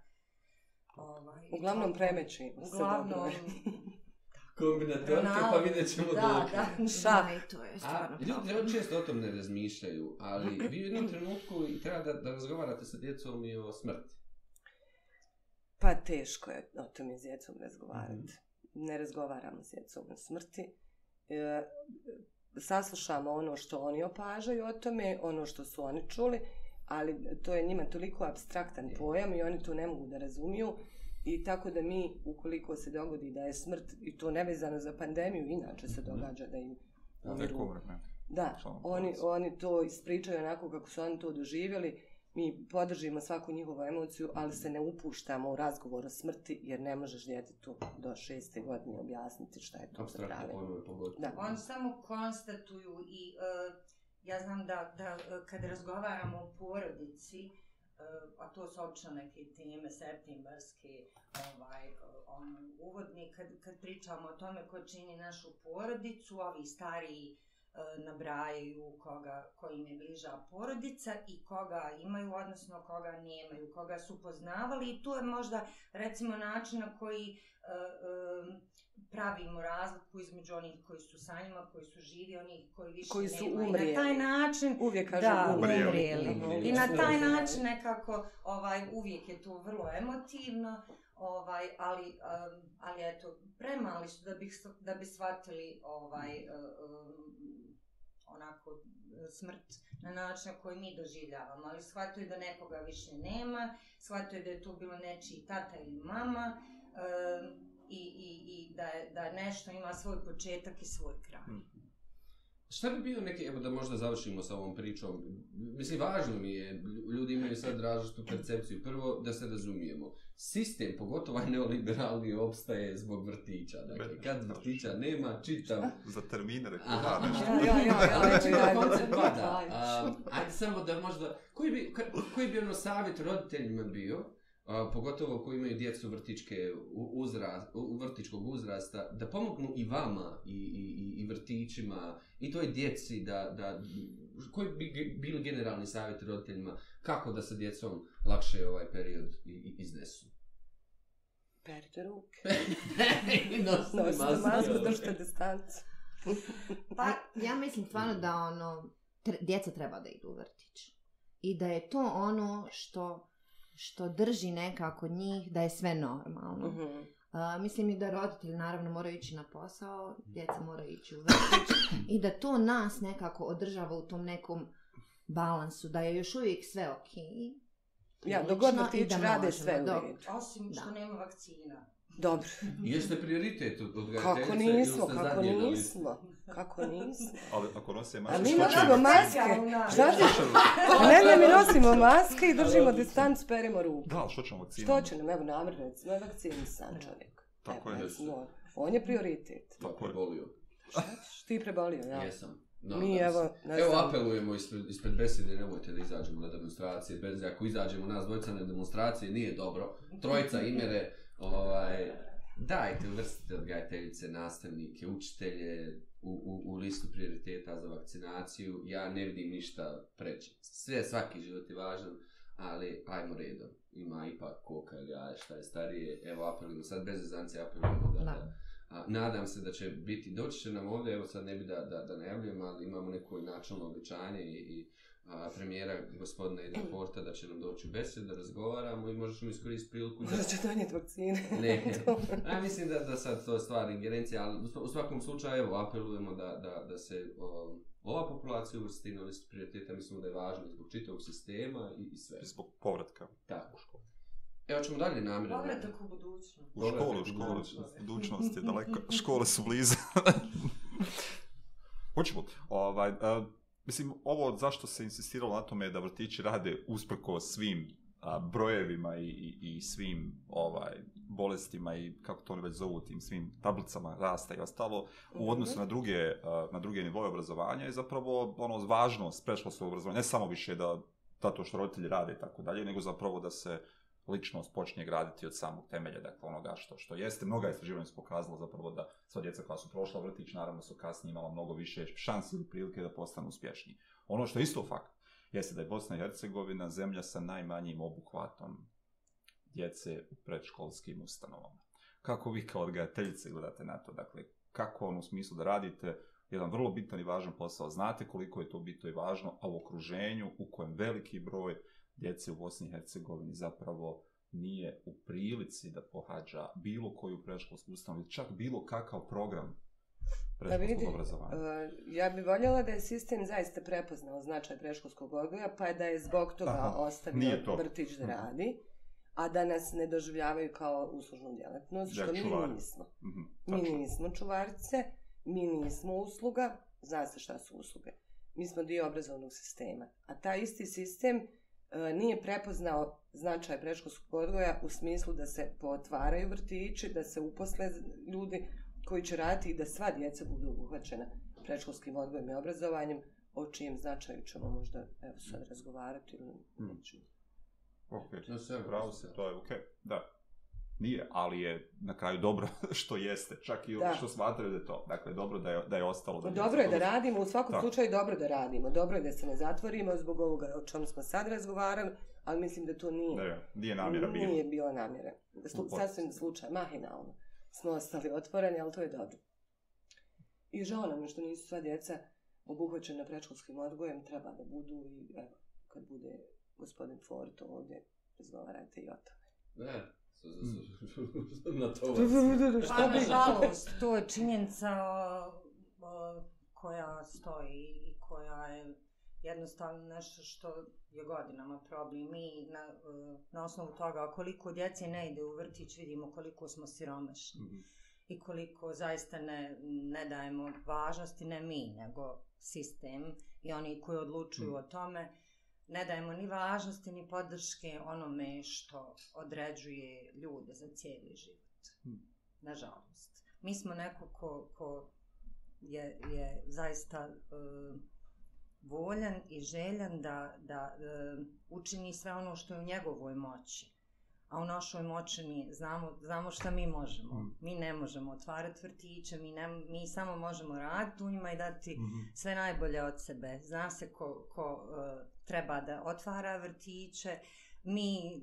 Speaker 4: Ovaj, i
Speaker 1: Uglavnom premeći. se
Speaker 4: Uglavnom,
Speaker 1: dobro. (laughs)
Speaker 2: Kombinatorke, pa vidjet ćemo
Speaker 4: da,
Speaker 2: dok.
Speaker 4: da. (laughs)
Speaker 5: Da, i to je
Speaker 2: A
Speaker 5: stvarno
Speaker 2: ljudi
Speaker 5: problem.
Speaker 2: ljudi često o tom ne razmišljaju, ali vi u jednom (clears throat) trenutku i treba da, da razgovarate sa djecom i o smrti.
Speaker 1: Pa teško je o tome s djecom razgovarati.
Speaker 2: Mhm.
Speaker 1: Ne razgovaramo s djecom o smrti. E, saslušamo ono što oni opažaju o tome, ono što su oni čuli, ali to je njima toliko abstraktan pojam i oni to ne mogu da razumiju. I tako da mi, ukoliko se dogodi da je smrt, i to nevezano za pandemiju, inače se
Speaker 2: Mhm.
Speaker 1: događa da im
Speaker 3: Neko
Speaker 1: umiru
Speaker 3: vreme.
Speaker 1: Da,
Speaker 3: Članom
Speaker 1: oni, oni to ispričaju onako kako su oni to doživjeli. Mi podržimo svaku njihovu emociju, ali se ne upuštamo u razgovor o smrti, jer ne možeš djetetu do šeste godine objasniti šta je to za prave.
Speaker 2: pogotovo.
Speaker 1: Da.
Speaker 4: Oni samo konstatuju i uh, ja znam da, da kad razgovaramo o porodici, e, a to su obično neke teme septembarske, ovaj, on, ono, uvodni, kad, kad pričamo o tome ko čini našu porodicu, ovi stariji nabrajaju koga, ko im je bliža porodica i koga imaju, odnosno koga nemaju, koga su poznavali i tu je možda recimo način na koji uh, um, pravimo razliku između onih koji su sa njima, koji su živi, onih koji više
Speaker 1: Koji su
Speaker 4: nema. I
Speaker 1: umrijeli.
Speaker 4: na taj način
Speaker 1: Uvijek kažem
Speaker 4: da,
Speaker 3: umrijeli.
Speaker 4: umrijeli. I na taj način nekako, ovaj, uvijek je to vrlo emotivno, ovaj, ali, um, ali eto, premali su da bi, da bi shvatili ovaj, um, onako e, smrt na način na koji mi doživljavamo, ali shvataju da nekoga više nema, shvataju da je to bilo nečiji tata ili mama, e, i, i, i da, da nešto ima svoj početak i svoj kraj. Mm.
Speaker 2: Šta bi bio neki, evo da možda završimo sa ovom pričom, mislim važno mi je, ljudi imaju sad različitu percepciju, prvo da se razumijemo, sistem, pogotovo ovaj neoliberalni, opstaje zbog vrtića, dakle, kad vrtića nema, čitav,
Speaker 3: Za termine rekao, da, nešto.
Speaker 1: Ja, ja, ja, ja,
Speaker 2: Ali
Speaker 1: ja,
Speaker 2: čitav
Speaker 1: ja,
Speaker 2: koncept
Speaker 1: ja,
Speaker 2: pada.
Speaker 1: ja.
Speaker 2: A, Ajde samo da možda, koji bi, ka- koji bi ono savjet roditeljima bio, a, pogotovo koji imaju djecu vrtičke u- uzra, u vrtičkog uzrasta, da pomognu i vama i, i, i- vrtićima i toj djeci da, da koji bi bili generalni savjet roditeljima kako da sa djecom lakše ovaj period iznesu.
Speaker 1: Perite ruke. (laughs)
Speaker 2: Nosite
Speaker 1: Nosite
Speaker 2: masku.
Speaker 1: masku, držite distancu. (laughs)
Speaker 5: Pa, ja mislim stvarno da ono, tre, djeca treba da idu u vrtić. I da je to ono što, što drži nekako njih, da je sve normalno.
Speaker 1: Mhm.
Speaker 5: A, mislim i da roditelji naravno moraju ići na posao, djeca moraju ići u vrtić i da to nas nekako održava u tom nekom balansu, da je još uvijek sve ok.
Speaker 1: Ja, dok god
Speaker 5: prilično, i
Speaker 1: vrtići
Speaker 5: da
Speaker 1: rade sve u.
Speaker 4: Osim što
Speaker 5: Da.
Speaker 4: nema vakcina.
Speaker 1: Dobro.
Speaker 2: Jeste prioritet od
Speaker 1: Kako nismo, kako nismo, kako nismo.
Speaker 3: Ali ako nose
Speaker 1: A
Speaker 3: maske,
Speaker 1: mi
Speaker 3: što će
Speaker 1: nosimo
Speaker 3: im-
Speaker 1: maske. Šta Ne, ne, mi nosimo maske i držimo distancu, perimo ruke.
Speaker 3: Da, ali što ćemo vakcinom?
Speaker 1: Što će nam, evo namjer, recimo, je vakcinisan čovjek.
Speaker 3: Tako
Speaker 1: Evo,
Speaker 3: je.
Speaker 1: On je prioritet.
Speaker 3: Tako je.
Speaker 2: prebolio.
Speaker 1: Šta ćeš? Ti prebolio, ja.
Speaker 2: Jesam. Nadam
Speaker 1: Mi,
Speaker 2: se.
Speaker 1: evo, ne
Speaker 2: Evo
Speaker 1: znam.
Speaker 2: apelujemo ispred, ispred besede, nemojte da izađemo na demonstracije, bez ako izađemo nas dvojica na demonstracije nije dobro. Trojica imere, ovaj, dajte uvrstite odgajateljice, nastavnike, učitelje u, u, u listu prioriteta za vakcinaciju. Ja ne vidim ništa preče. Sve, svaki život je važan, ali ajmo redom. Ima ipak koka ili jaje šta je starije. Evo apelujemo, sad bez zezancije apelujemo da,
Speaker 5: Da.
Speaker 2: A, nadam se da će biti, doći će nam ovdje, evo sad ne bi da, da, da najavljujem, ali imamo neko načalno običanje i, i a, premijera gospodina Ida Porta da će nam doći u besed, da razgovaramo i možda ćemo iskoristiti priliku da...
Speaker 1: Možda će donijeti vakcine. (laughs)
Speaker 2: Ne, (laughs) a mislim da, da sad to je stvar ingerencija, ali u sva- u svakom slučaju evo, apelujemo da, da, da se o, ova populacija uvrsti na listu prioriteta, mislimo da je važno zbog čitavog sistema i, i sve.
Speaker 3: Zbog povratka.
Speaker 2: Tako. Evo ćemo dalje namjerno.
Speaker 4: Povratak u budućnost.
Speaker 3: U školu, u školu, budućnost je daleko, (laughs) škole su blizu. Hoćemo. Ovaj, uh, mislim, ovo zašto se insistiralo na tome je da vrtići rade usprko svim a, brojevima i, i, i svim ovaj bolestima i kako to oni već zovu tim svim tablicama rasta i ostalo u odnosu na druge a, na druge nivoje obrazovanja je zapravo ono važnost predškolskog obrazovanja. Ne samo više da zato što roditelji rade i tako dalje nego zapravo da se ličnost počinje graditi od samog temelja, dakle onoga što, što jeste. Mnoga istraživanja su pokazala zapravo da sva djeca koja su prošla vrtić, naravno su kasnije imala mnogo više šansi ili prilike da postanu uspješniji. Ono što je isto fakt, jeste da je Bosna i Hercegovina zemlja sa najmanjim obuhvatom djece u predškolskim ustanovama. Kako vi kao odgajateljice gledate na to? Dakle, kako on u smislu da radite jedan vrlo bitan i važan posao, znate koliko je to bitno i važno, a u okruženju u kojem veliki broj djece u Bosni i Hercegovini zapravo nije u prilici da pohađa bilo koju predškolsku ustanovu, čak bilo kakav program predškolskog obrazovanja.
Speaker 1: Uh, ja bih voljela da je sistem zaista prepoznao značaj predškolskog odgoja, pa je da je zbog toga
Speaker 3: Aha, nije
Speaker 1: ostavio
Speaker 3: to.
Speaker 1: vrtić da
Speaker 3: Mhm.
Speaker 1: radi, a da nas ne doživljavaju kao uslužnu djelatnost, što mi
Speaker 3: čuvari.
Speaker 1: nismo.
Speaker 3: Mhm,
Speaker 1: Mi nismo čuvarice, mi nismo usluga, zna se šta su usluge. Mi smo dio obrazovnog sistema. A taj isti sistem e, nije prepoznao značaj predškolskog odgoja u smislu da se potvaraju vrtići, da se uposle ljudi koji će raditi i da sva djeca budu obuhvaćena predškolskim odgojem i obrazovanjem, o čijem značaju ćemo možda evo sad razgovarati ili
Speaker 3: Mm.
Speaker 1: nećemo.
Speaker 3: Ok,
Speaker 2: No, sve
Speaker 3: pravo se, to je ok, da. Nije, ali je na kraju dobro (laughs) što jeste, čak i
Speaker 1: Da.
Speaker 3: što smatraju da je to. Dakle, dobro da je, da je ostalo. Da
Speaker 1: Dobro je da radimo, u svakom
Speaker 3: Tako.
Speaker 1: slučaju dobro da radimo. Dobro je da se ne zatvorimo zbog ovoga o čemu smo sad razgovarali, ali mislim da to nije,
Speaker 3: Ne, nije namjera bila.
Speaker 1: nije bila namjera. Da slu, sasvim slučaj, mahinalno smo ostali otvoreni, ali to je dobro. I žao nam je što nisu sva djeca obuhvaćena predškolskim odgojem, treba da budu i evo, kad bude gospodin Forto ovdje, razgovarajte i o tome.
Speaker 2: S- (laughs) na to vas.
Speaker 4: Pa, nažalost, to je činjenica koja stoji i koja je jednostavno nešto što je godinama problem. Mi na, na osnovu toga koliko djece ne ide u vrtić vidimo koliko smo siromašni
Speaker 3: Mhm.
Speaker 4: i koliko zaista ne, ne dajemo važnosti, ne mi, nego sistem i oni koji odlučuju
Speaker 3: Mm.
Speaker 4: o tome, ne dajemo ni važnosti ni podrške onome što određuje ljude za cijeli život.
Speaker 3: Mm.
Speaker 4: Nažalost. Mi smo neko ko, ko je, je zaista uh, voljan i željan da, da uh, učini sve ono što je u njegovoj moći. A u našoj moći mi znamo, znamo šta mi možemo.
Speaker 3: Mm.
Speaker 4: Mi ne možemo otvarati vrtiće, mi, ne, mi samo možemo raditi u njima i dati
Speaker 3: Mhm.
Speaker 4: sve najbolje od sebe. Zna se ko, ko uh, treba da otvara vrtiće. Mi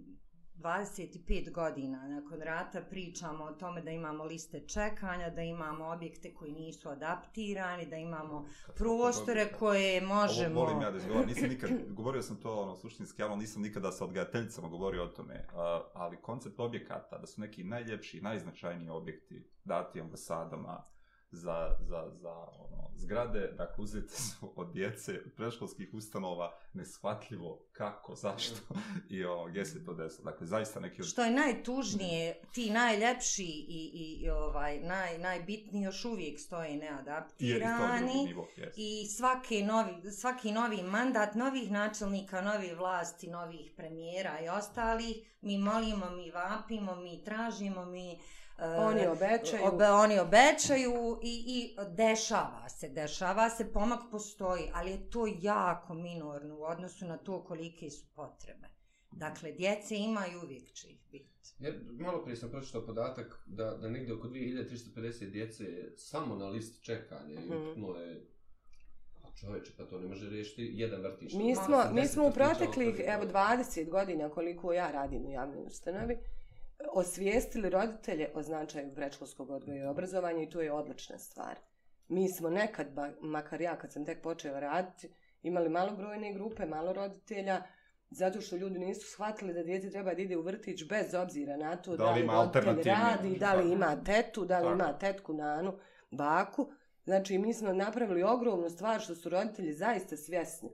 Speaker 4: 25 godina. Nakon rata pričamo o tome da imamo liste čekanja, da imamo objekte koji nisu adaptirani, da imamo prostore koje možemo...
Speaker 3: Ovo volim ja da izgovaram, nisam nikad, (laughs) govorio sam to ono, suštinski, ali nisam nikada sa odgajateljicama govorio o tome, ali koncept objekata, da su neki najljepši, najznačajniji objekti dati ambasadama za, za, za ono, zgrade, dakle uzeti su od djece, od predškolskih ustanova, neshvatljivo kako, zašto (laughs) i ono, gdje se to desilo. Dakle, zaista neki od...
Speaker 4: Što je najtužnije, ti najljepši i, i, i ovaj, naj, najbitniji još uvijek stoje
Speaker 3: je i
Speaker 4: neadaptirani.
Speaker 3: nivo, yes.
Speaker 4: I svaki novi, svaki novi mandat novih načelnika, nove vlasti, novih premijera i ostalih, mi molimo, mi vapimo, mi tražimo, mi... e,
Speaker 1: Oni obećaju.
Speaker 4: Obe, oni obećaju i, i dešava se, dešava se, pomak postoji, ali je to jako minorno u odnosu na to kolike su potrebe. Dakle, djece ima i uvijek će ih biti.
Speaker 2: Jer malo prije sam pročitao podatak da, da negdje oko 2350 djece je samo na listi čekanja i
Speaker 1: Mhm.
Speaker 2: je A čovječe, pa to ne može riješiti jedan vrtić.
Speaker 1: Mi smo, mi smo u proteklih, evo,
Speaker 2: to je-
Speaker 1: 20 godina koliko ja radim u javnoj ustanovi, osvijestili roditelje o značaju predškolskog odgoja i obrazovanja i to je odlična stvar. Mi smo nekad, ba- makar ja kad sam tek počela raditi, imali malobrojne grupe, malo roditelja, zato što ljudi nisu shvatili da djete treba da ide u vrtić bez obzira na to
Speaker 3: Da
Speaker 1: da
Speaker 3: li
Speaker 1: li,
Speaker 3: ima alternativni-
Speaker 1: radi, da li ima tetu, da li
Speaker 3: Tako.
Speaker 1: ima tetku, nanu, baku. Znači, mi smo napravili ogromnu stvar što su roditelji zaista svjesni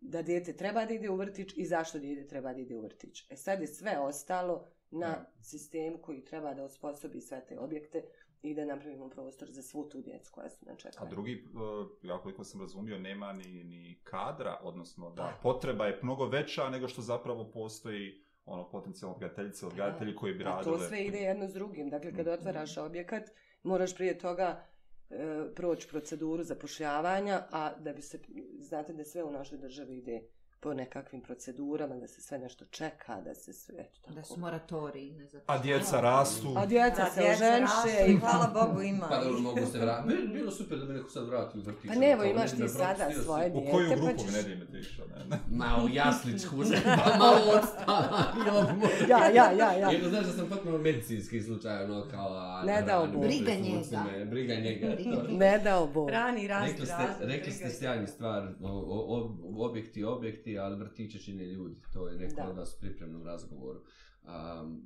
Speaker 1: da dijete treba da ide u vrtić i zašto dijete treba da ide u vrtić. E sad je sve ostalo na
Speaker 3: Da.
Speaker 1: sistemu koji treba da osposobi sve te objekte i da napravimo prostor za svu tu djecu koja su na
Speaker 3: A
Speaker 1: čekanju.
Speaker 3: drugi, uh, ja koliko sam razumio, nema ni, ni kadra, odnosno da
Speaker 1: Da.
Speaker 3: potreba je mnogo veća nego što zapravo postoji ono, potencijalno odgajateljice, odgajatelji koji bi
Speaker 1: A
Speaker 3: radili.
Speaker 1: to sve ide jedno s drugim. Dakle, kad
Speaker 3: Mhm.
Speaker 1: otvaraš objekat, moraš prije toga e, proći proceduru zapošljavanja, a da bi se, znate da sve u našoj državi ide po nekakvim procedurama, da se sve nešto čeka, da se sve, eto tako.
Speaker 5: Da su moratoriji, ne znam.
Speaker 3: A djeca rastu.
Speaker 1: A djeca
Speaker 4: Da,
Speaker 1: se oženše i
Speaker 4: hvala Bogu ima.
Speaker 2: Pa dobro, mogu se vratiti. Bilo, bilo super da me neko sad vrati u vrtić.
Speaker 1: Pa ne, evo, imaš ti sada svoje
Speaker 2: si.
Speaker 3: U koju
Speaker 1: pa
Speaker 3: grupu
Speaker 1: ćeš-
Speaker 3: ne idete išao, ne? ne.
Speaker 2: Ma u jasličku, pa malo odstala. (laughs)
Speaker 1: Ja, ja, ja, ja.
Speaker 2: Jedno znaš da sam potpuno medicinski slučaj, ono kao... a,
Speaker 1: Ne dao
Speaker 2: rani,
Speaker 1: Bog.
Speaker 5: Briga (laughs) njega.
Speaker 2: Briga njega.
Speaker 1: Ne dao Bog.
Speaker 4: Rani
Speaker 2: ste,
Speaker 4: rast,
Speaker 2: rekli ste sjajni stvar, o, o, o- objekti, objekti, ali vrtiće čine ljudi. To je neko
Speaker 1: Da.
Speaker 2: od vas u pripremnom razgovoru. Um,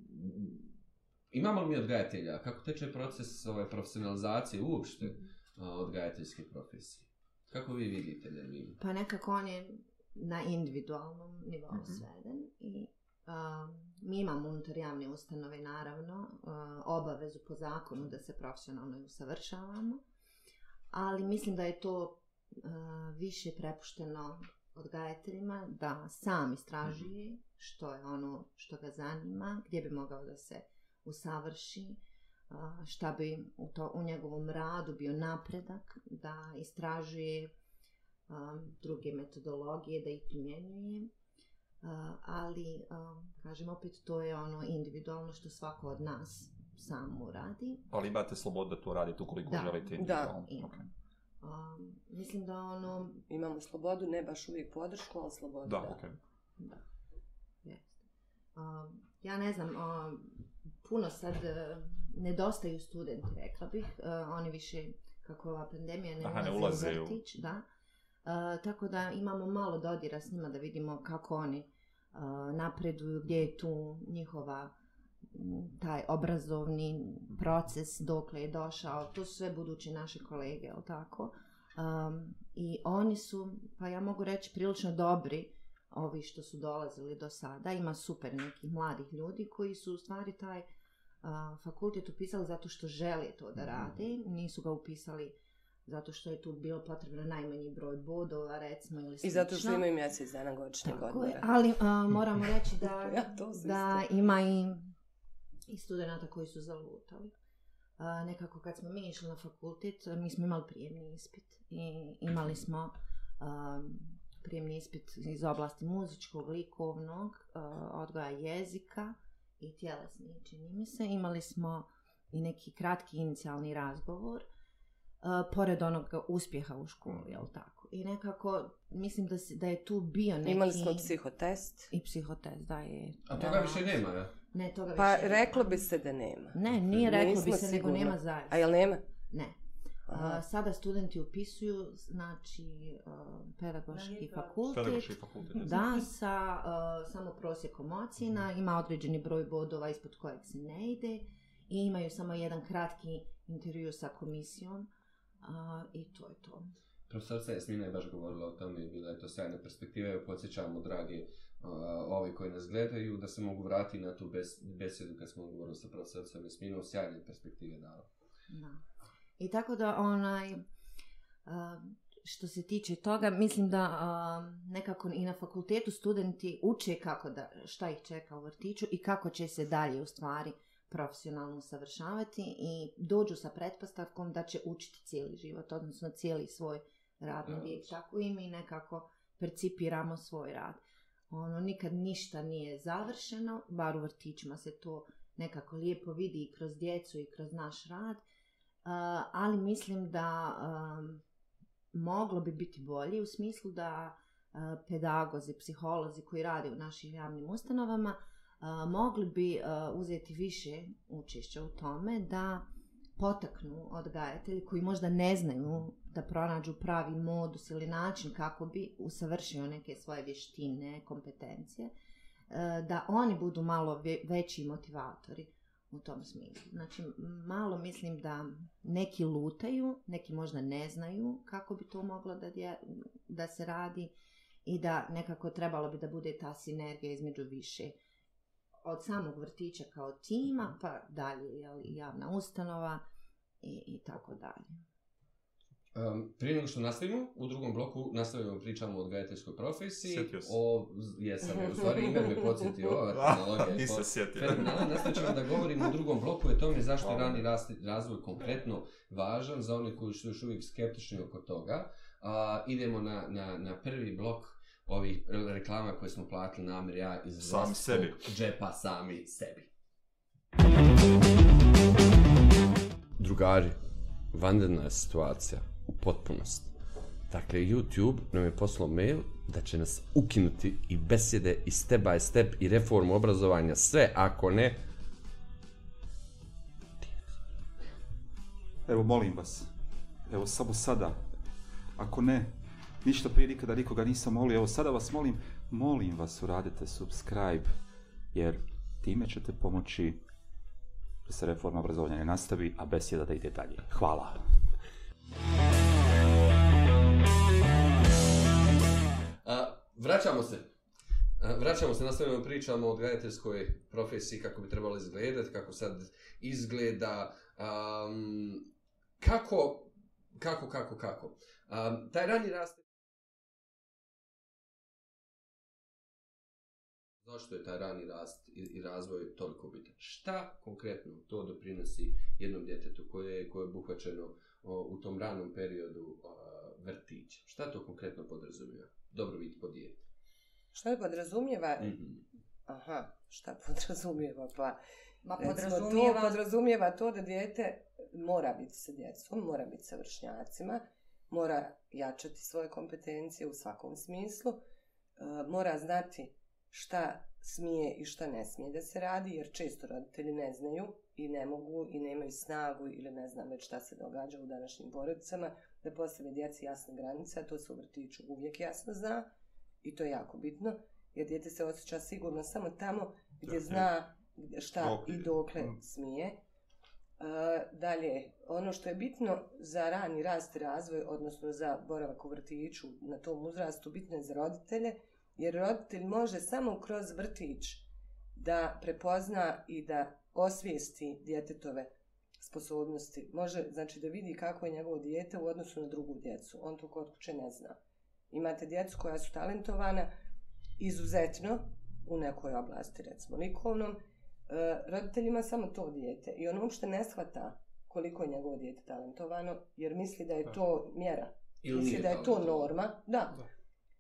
Speaker 2: imamo li mi odgajatelja? Kako teče proces ovaj, profesionalizacije uopšte a, odgajateljske profesije? Kako vi vidite Nerminu?
Speaker 5: Pa nekako on je na individualnom nivou
Speaker 3: Mhm.
Speaker 5: sveden i um, mi imamo unutar javne ustanove naravno uh, obavezu po zakonu da se profesionalno usavršavamo, ali mislim da je to uh, više prepušteno odgajateljima da sam istražuje što je ono što ga zanima, gdje bi mogao da se usavrši, šta bi u, to, u njegovom radu bio napredak, da istražuje um, druge metodologije, da ih primjenjuje. Uh, ali, um, kažem, opet to je ono individualno što svako od nas sam uradi.
Speaker 3: Ali imate slobodu da to radite ukoliko
Speaker 5: Da.
Speaker 3: želite
Speaker 1: Da.
Speaker 3: individualno.
Speaker 5: Ima. Um, mislim da ono...
Speaker 1: Imamo slobodu, ne baš uvijek podršku, ali slobodu.
Speaker 3: Da, ok.
Speaker 5: Da. Jeste. Um, ja ne znam, um, puno sad uh, nedostaju studenti, rekla bih. Uh, oni više, kako je ova pandemija, ne,
Speaker 3: Aha, ne
Speaker 5: ulaze u vrtić. Da. Uh, tako da imamo malo dodira s njima da vidimo kako oni uh, napreduju, gdje je tu njihova taj obrazovni proces dokle je došao, to su sve budući naše kolege, jel tako? Um, I oni su, pa ja mogu reći, prilično dobri, ovi što su dolazili do sada. Ima super nekih mladih ljudi koji su u stvari taj a, fakultet upisali zato što žele to da rade. Nisu ga upisali zato što je tu bilo potrebno najmanji broj bodova, recimo, ili slično.
Speaker 1: I zato što imaju mjesec dana godišnjeg odmora.
Speaker 5: je, ali a, moramo reći da, (laughs)
Speaker 1: Ja, to
Speaker 5: da ima i, i studenta koji su zalutali. A, nekako kad smo mi išli na fakultet, mi smo imali prijemni ispit i imali smo um, prijemni ispit iz oblasti muzičkog, likovnog, uh, odgoja jezika i tjelesni, čini mi se. Imali smo i neki kratki inicijalni razgovor, uh, pored onog uspjeha u školi, jel tako? I nekako, mislim da, se, da je tu bio neki...
Speaker 1: Imali smo psihotest.
Speaker 5: I psihotest, da je...
Speaker 2: A toga više nema, ja?
Speaker 5: Ne, toga
Speaker 1: Pa
Speaker 5: više nema.
Speaker 1: reklo bi se da nema.
Speaker 5: Ne, nije reklo bi se, nego
Speaker 1: sigurno.
Speaker 5: nema zaista.
Speaker 1: A jel nema?
Speaker 5: Ne. A, sada studenti upisuju, znači, a, pedagoški
Speaker 4: Na
Speaker 5: fakultet.
Speaker 3: Pedagoški fakultet.
Speaker 5: Da, sa a, samo prosjekom ocjena, ima određeni broj bodova ispod kojeg se ne ide i imaju samo jedan kratki intervju sa komisijom a, i to je to.
Speaker 2: Profesorica Jasmina je baš govorila o tome i bila je to sjajna perspektiva. Evo, podsjećamo, dragi uh, ovi koji nas gledaju, da se mogu vratiti na tu bes, besedu kad smo govorili sa profesoricom Jasminom, sjajne perspektive dala.
Speaker 5: Da. I tako da onaj što se tiče toga, mislim da nekako i na fakultetu studenti uče kako da, šta ih čeka u vrtiću i kako će se dalje u stvari profesionalno usavršavati i dođu sa pretpostavkom da će učiti cijeli život, odnosno cijeli svoj radni vijek. Tako i mi nekako percipiramo svoj rad. Ono, nikad ništa nije završeno, bar u vrtićima se to nekako lijepo vidi i kroz djecu i kroz naš rad, Uh, ali mislim da um, moglo bi biti bolje u smislu da uh, pedagozi, psiholozi koji rade u našim javnim ustanovama uh, mogli bi uh, uzeti više učešća u tome da potaknu odgajatelji koji možda ne znaju da pronađu pravi modus ili način kako bi usavršio neke svoje vještine, kompetencije, e, da oni budu malo veći motivatori u tom smislu. Znači, malo mislim da neki lutaju, neki možda ne znaju kako bi to moglo da, dje, da se radi i da nekako trebalo bi da bude ta sinergija između više od samog vrtića kao tima, pa dalje jel, i javna ustanova i, i tako dalje.
Speaker 2: Um, prije nego što nastavimo, u drugom bloku nastavimo pričamo o odgajateljskoj profesiji.
Speaker 3: Sjetio se.
Speaker 2: O, jesam, u stvari ime me podsjetio, ova (laughs) tehnologija. je
Speaker 3: Nisam
Speaker 2: po-
Speaker 3: sjetio.
Speaker 2: Nastavit ćemo da govorimo u drugom bloku o tome zašto je rani razvoj konkretno važan za one koji su još uvijek skeptični oko toga. A, idemo na, na, na prvi blok ovih reklama koje smo platili namjer ja iz
Speaker 3: Sami sebi.
Speaker 2: džepa sami sebi. Drugari, vanredna je situacija u potpunosti. Dakle, YouTube nam je poslao mail da će nas ukinuti i besjede i step by step i reformu obrazovanja, sve ako ne...
Speaker 6: Evo, molim vas. Evo, samo sada. Ako ne, ništa prije nikada nikoga nisam molio. Evo, sada vas molim, molim vas uradite subscribe, jer time ćete pomoći da se reforma obrazovanja ne nastavi, a besjeda da ide dalje. Hvala.
Speaker 2: A, vraćamo se. A, vraćamo se, nastavljamo pričamo o odgajateljskoj profesiji, kako bi trebalo izgledati, kako sad izgleda, um, kako, kako, kako, kako. Um, taj ranji rast... Zašto je taj rani rast i, i razvoj toliko bitan? Šta konkretno to doprinosi jednom djetetu koje je, koje je obuhvaćeno o, u tom ranom periodu a, vrtića? Šta to konkretno podrazumijeva? Dobrobit po dijete.
Speaker 1: Šta je podrazumijeva?
Speaker 2: Mhm.
Speaker 1: Aha, šta podrazumijeva? Pa,
Speaker 4: Ma podrazumijeva...
Speaker 1: to podrazumijeva to da dijete mora biti sa djecom, mora biti sa vršnjacima, mora jačati svoje kompetencije u svakom smislu, e, mora znati šta smije i šta ne smije da se radi, jer često roditelji ne znaju i ne mogu i nemaju snagu ili ne znam već šta se događa u današnjim porodicama, da postave djeci jasne granice, a to se u vrtiću uvijek jasno zna i to je jako bitno, jer dijete se osjeća sigurno samo tamo gdje
Speaker 3: Dakle,
Speaker 1: zna šta
Speaker 3: dokle
Speaker 1: i dokle
Speaker 3: Mm.
Speaker 1: smije. E, dalje, ono što je bitno za rani rast i razvoj, odnosno za boravak u vrtiću na tom uzrastu, bitno je za roditelje, jer roditelj može samo kroz vrtić da prepozna i da osvijesti djetetove sposobnosti. Može, znači da vidi kako je njegovo dijete u odnosu na drugu djecu. On to kod kuće ne zna. Imate djecu koja su talentovana izuzetno u nekoj oblasti, recimo likovnom, e, roditelj ima samo to dijete i on uopšte ne shvata koliko je njegovo dijete talentovano, jer misli da je
Speaker 3: Da.
Speaker 1: to mjera.
Speaker 2: Ili
Speaker 1: misli da je to norma. Da.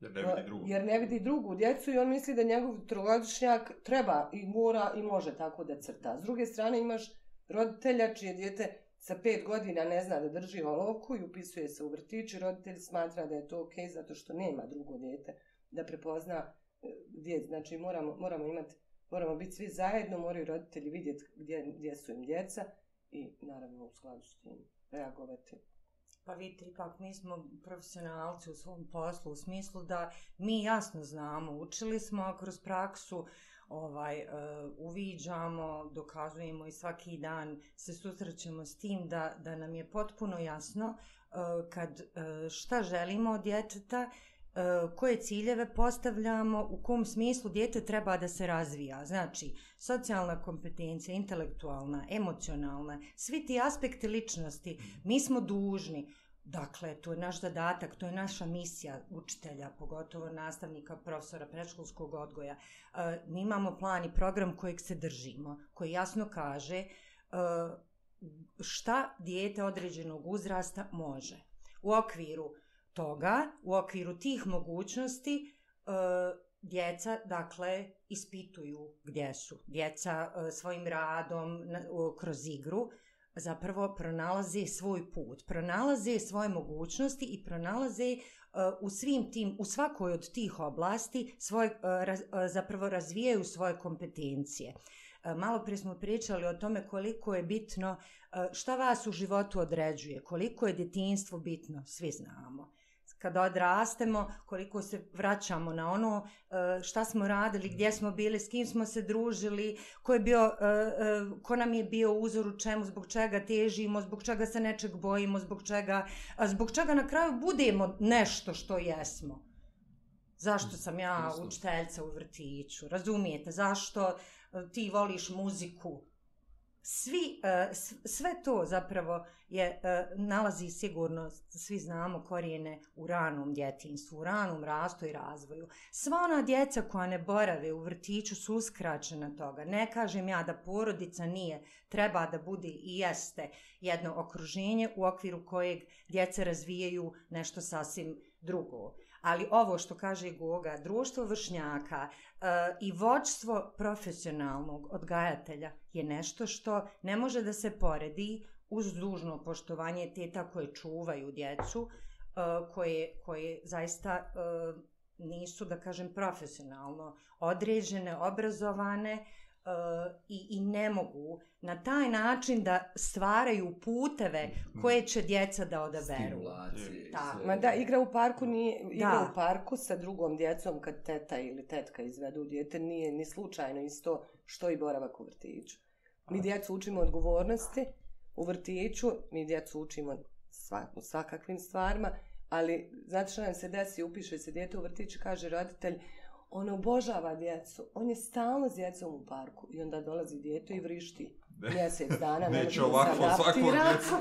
Speaker 3: Jer ne vidi drugu.
Speaker 1: Jer ne vidi drugu djecu i on misli da njegov trogodišnjak treba i mora i može tako da crta. S druge strane imaš roditelja čije dijete sa pet godina ne zna da drži olovku i upisuje se u vrtić i roditelj smatra da je to ok zato što nema drugo dijete da prepozna e, gdje, znači moramo, moramo imati, moramo biti svi zajedno, moraju roditelji vidjeti gdje, gdje su im djeca i naravno u skladu s tim reagovati.
Speaker 4: Pa vidite, ipak mi smo profesionalci u svom poslu u smislu da mi jasno znamo, učili smo a kroz praksu, ovaj, uh, uviđamo, dokazujemo i svaki dan se susrećemo s tim da, da nam je potpuno jasno uh, kad uh, šta želimo od djeteta, E, koje ciljeve postavljamo, u kom smislu dijete treba da se razvija. Znači, socijalna kompetencija, intelektualna, emocionalna, svi ti aspekti ličnosti, mi smo dužni Dakle, to je naš zadatak, to je naša misija učitelja, pogotovo nastavnika, profesora predškolskog odgoja. E, mi imamo plan i program kojeg se držimo, koji jasno kaže e, šta dijete određenog uzrasta može. U okviru toga, u okviru tih mogućnosti, e, djeca, dakle, ispituju gdje su. Djeca e, svojim radom kroz igru zapravo pronalaze svoj put, pronalaze svoje mogućnosti i pronalaze e, u svim tim, u svakoj od tih oblasti svoj, zapravo razvijaju svoje kompetencije. Malo prije smo pričali o tome koliko je bitno, šta vas u životu određuje, koliko je djetinstvo bitno, svi znamo kada odrastemo, koliko se vraćamo na ono e, šta smo radili, gdje smo bili, s kim smo se družili, ko, je bio, e, e, ko nam je bio uzor u čemu, zbog čega težimo, zbog čega se nečeg bojimo, zbog čega, zbog čega na kraju budemo nešto što jesmo. Zašto sam ja
Speaker 2: Jasno.
Speaker 4: učiteljica u vrtiću, razumijete? Zašto ti voliš muziku? Svi, e, sve to zapravo je, e, nalazi sigurno, svi znamo, korijene u ranom djetinstvu, u ranom rastu i razvoju. Sva ona djeca koja ne borave u vrtiću su uskraćena toga. Ne kažem ja da porodica nije, treba da bude i jeste jedno okruženje u okviru kojeg djeca razvijaju nešto sasvim drugo. Ali ovo što kaže Goga, društvo vršnjaka e, i vođstvo profesionalnog odgajatelja je nešto što ne može da se poredi uz dužno poštovanje teta koje čuvaju djecu, e, koje, koje zaista e, nisu, da kažem, profesionalno određene, obrazovane e, i, i ne mogu na taj način da stvaraju puteve koje će djeca da odaberu.
Speaker 2: Stimulacije.
Speaker 4: Da.
Speaker 1: Ma da, igra u parku nije, igra
Speaker 4: Da.
Speaker 1: u parku sa drugom djecom kad teta ili tetka izvedu dijete nije ni slučajno isto što i boravak u vrtiću. Mi djecu učimo odgovornosti u vrtiću, mi djecu učimo sva, u svakakvim stvarima, ali znate što nam se desi, upiše se dijete u vrtić i kaže roditelj, on obožava djecu, on je stalno s djecom u parku i onda dolazi dijete i vrišti. Mjesec dana (laughs) ne
Speaker 3: Neće ovako
Speaker 1: adaptira.
Speaker 3: djeca.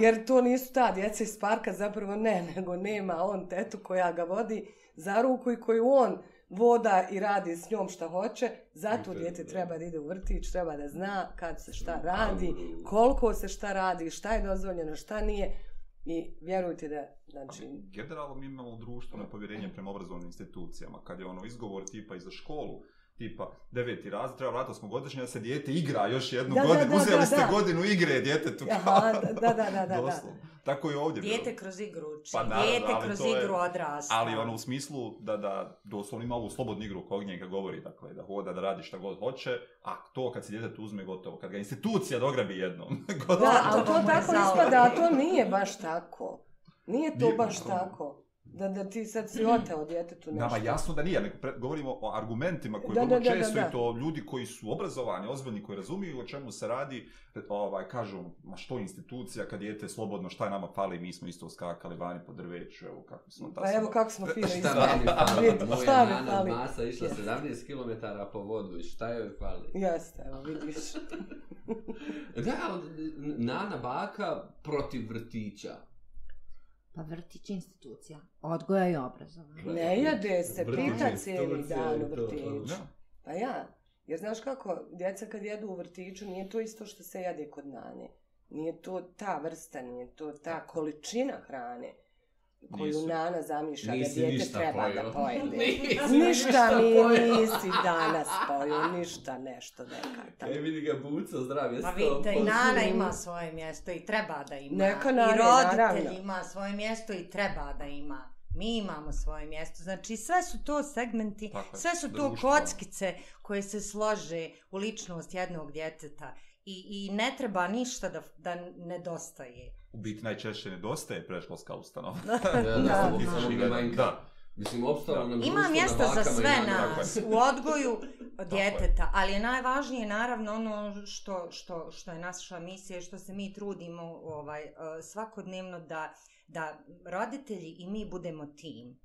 Speaker 1: Jer to nisu ta djeca iz parka, zapravo ne, nego nema on tetu koja ga vodi za ruku i koju on voda i radi s njom šta hoće. Zato dijete
Speaker 2: da.
Speaker 1: treba da ide u vrtić, treba da zna kad se šta radi, koliko se šta radi, šta je dozvoljeno, šta nije. I vjerujte da, znači,
Speaker 3: Generalno mi imamo društvo na povjerenje prema obrazovnim institucijama. Kad je ono izgovor tipa i za školu, tipa deveti razred, treba vratiti smo godišnje da se dijete igra još jednu
Speaker 1: Da, da,
Speaker 3: godinu.
Speaker 1: da,
Speaker 3: Uzeli
Speaker 1: da,
Speaker 3: ste
Speaker 1: da.
Speaker 3: godinu igre djetetu.
Speaker 1: Aha, da, da, da, da, da.
Speaker 3: Doslovno. Tako je ovdje bilo.
Speaker 4: Dijete kroz igru uči,
Speaker 3: Pa naravno,
Speaker 4: dijete kroz
Speaker 3: je-
Speaker 4: igru odrasta.
Speaker 3: Ali ono u smislu da, da doslovno ima ovu slobodnu igru kog njega govori, dakle, da hoda, da radi šta god hoće, a to kad se djetetu uzme gotovo, kad ga institucija dograbi jednom, (laughs) gotovo.
Speaker 1: Da, ali to tako ispada, a to nije baš tako. Nije to
Speaker 3: Nije
Speaker 1: baš
Speaker 3: baš tako.
Speaker 1: Da, da ti sad si oteo djetetu nešto.
Speaker 3: Nama jasno da nije, nego pre- govorimo o argumentima koji
Speaker 1: Da,
Speaker 3: vrlo
Speaker 1: da, da,
Speaker 3: često
Speaker 1: da, da.
Speaker 3: i to ljudi koji su obrazovani, ozbiljni, koji razumiju o čemu se radi, ovaj, kažu, ma što institucija, kad dijete je slobodno, šta je nama fali, mi smo isto skakali vani po drveću, evo kako smo ta
Speaker 1: Pa evo kako smo (laughs) fino
Speaker 2: Šta
Speaker 1: izgledali.
Speaker 2: vam je fali? Moja
Speaker 1: Šta
Speaker 2: nana
Speaker 1: fali?
Speaker 2: masa išla 17 km po vodu i šta joj fali?
Speaker 1: Jeste, evo vidiš. (laughs)
Speaker 2: Da, nana baka protiv vrtića.
Speaker 5: Pa vrtić institucija. Odgoja i obrazovanja.
Speaker 1: Ne jede se, pita
Speaker 2: je
Speaker 1: cijeli dan u vrtiću. Pa ja. Jer znaš kako, djeca kad jedu u vrtiću, nije to isto što se jede kod nane. Nije to ta vrsta, nije to ta količina hrane koju
Speaker 3: Nisu.
Speaker 1: nana zamišlja da
Speaker 2: Nisi
Speaker 1: dijete
Speaker 2: ništa
Speaker 1: treba
Speaker 2: pojeo.
Speaker 1: da pojede. (laughs)
Speaker 2: Nisi
Speaker 1: ništa mi
Speaker 2: pojeo.
Speaker 1: nisi danas pojeo, ništa nešto nekaj tamo.
Speaker 2: E, vidi ga buca, zdrav je
Speaker 4: Pa vidite, i. Nana ima svoje mjesto i treba da ima.
Speaker 1: Neka
Speaker 4: I roditelj
Speaker 1: naravno.
Speaker 4: ima svoje mjesto i treba da ima. Mi imamo svoje mjesto. Znači, sve su to segmenti,
Speaker 3: Tako
Speaker 4: sve su to
Speaker 3: društvo.
Speaker 4: kockice koje se slože u ličnost jednog djeteta. I, i ne treba ništa da, da nedostaje.
Speaker 3: U biti najčešće nedostaje predškolska ustanova. (laughs)
Speaker 2: Da, da,
Speaker 1: Da,
Speaker 3: da.
Speaker 2: manjka.
Speaker 3: Da.
Speaker 2: Mislim, opstalo nam
Speaker 4: Ima mjesta
Speaker 2: na
Speaker 4: za sve
Speaker 2: nanama.
Speaker 4: nas u odgoju djeteta, ali je najvažnije naravno ono što, što, što je naša misija i što se mi trudimo ovaj, eh, svakodnevno da, da roditelji i mi budemo tim.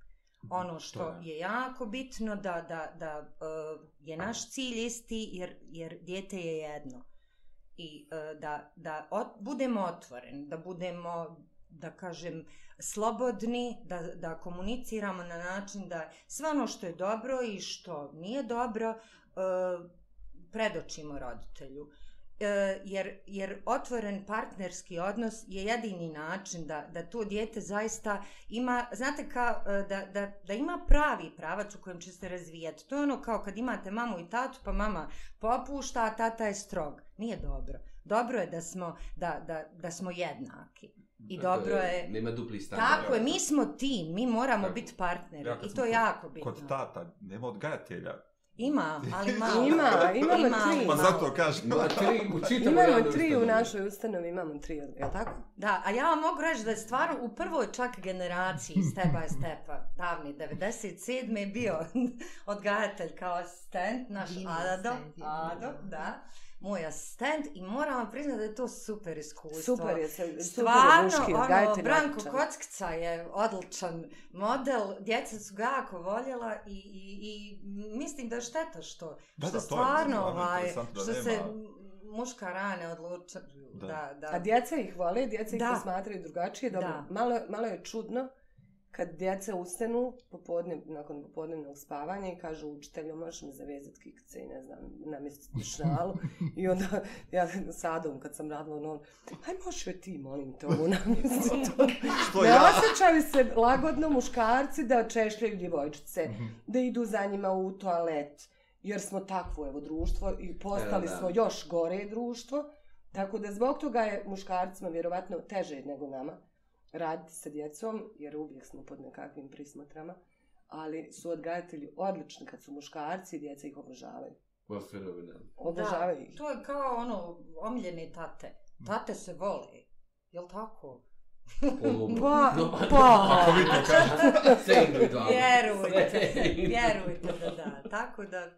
Speaker 4: Ono što
Speaker 3: To je.
Speaker 4: je jako bitno da, da, da eh, je naš cilj isti jer, jer dijete je jedno. I e, da, da od, budemo otvoreni, da budemo da kažem, slobodni, da, da komuniciramo na način da sve ono što je dobro i što nije dobro, e, predočimo roditelju. E, jer, jer otvoren partnerski odnos je jedini način da, da to dijete zaista ima, znate kao, e, da, da, da ima pravi pravac u kojem će se razvijati. To je ono kao kad imate mamu i tatu, pa mama popušta, a tata je strog. Nije dobro. Dobro je da smo, da, da, da smo jednaki. I
Speaker 2: Tako
Speaker 4: dobro je...
Speaker 2: Nema dupli standard.
Speaker 4: Tako je, mi smo tim, mi moramo biti partneri
Speaker 3: Ja
Speaker 4: i to je jako bitno.
Speaker 3: Kod tata nema odgajatelja.
Speaker 4: Ima, ali (laughs) malo.
Speaker 1: Ima, imamo
Speaker 4: Ima,
Speaker 1: tri.
Speaker 3: Pa zato kažem.
Speaker 2: Ima tri, u čitavu
Speaker 1: Imamo tri u
Speaker 2: ustanovu.
Speaker 1: našoj ustanovi, imamo tri, je li tako?
Speaker 4: Da, a ja vam mogu reći da je stvarno u prvoj čak generaciji step by stepa, davni 97. je bio (laughs) odgajatelj kao asistent, naš
Speaker 5: Divni
Speaker 4: Ado,
Speaker 5: asistent je
Speaker 4: Ado,
Speaker 5: bio.
Speaker 4: da, moj asistent i moram vam priznati da je to super iskustvo.
Speaker 1: Super je, se, super je
Speaker 4: Stvarno,
Speaker 1: muški
Speaker 4: ono. Branko
Speaker 1: odličan.
Speaker 4: Kockica je odličan model, djeca su ga jako voljela i, i, i mislim da je šteta što,
Speaker 3: Da,
Speaker 4: što
Speaker 3: da, je
Speaker 4: stvarno,
Speaker 3: stvarno
Speaker 4: ovaj, što
Speaker 3: nema-
Speaker 4: se muška rane odlučuju
Speaker 3: Da.
Speaker 4: da, da,
Speaker 1: A djeca ih vole, djeca ih
Speaker 4: Da.
Speaker 1: posmatraju drugačije. Dobro,
Speaker 4: Da.
Speaker 1: malo, malo je čudno kad djeca ustanu popodne, nakon popodnevnog spavanja i kažu učitelju možeš mi zavezati kikce i ne znam, namjestiti šnalu. I onda ja sa Adom kad sam radila ono, aj možeš joj ti molim te ovo namjestiti.
Speaker 3: Što
Speaker 1: ne
Speaker 3: ja?
Speaker 1: osjećaju se lagodno muškarci da češljaju djevojčice,
Speaker 3: Mhm.
Speaker 1: da idu za njima u toalet, jer smo takvo evo društvo i postali
Speaker 2: Da, da.
Speaker 1: smo još gore društvo. Tako da zbog toga je muškarcima vjerovatno teže nego nama raditi sa djecom, jer uvijek smo pod nekakvim prismotrama, ali su odgajatelji odlični kad su muškarci i djeca ih obožavaju.
Speaker 2: Fenomenalno.
Speaker 1: Obožavaju ih.
Speaker 4: to je kao ono, omiljene tate. Tate se vole, jel tako?
Speaker 1: Pa, pa. (laughs)
Speaker 3: Ako vi to kažete.
Speaker 4: Vjerujte, vjerujte da da. Tako da,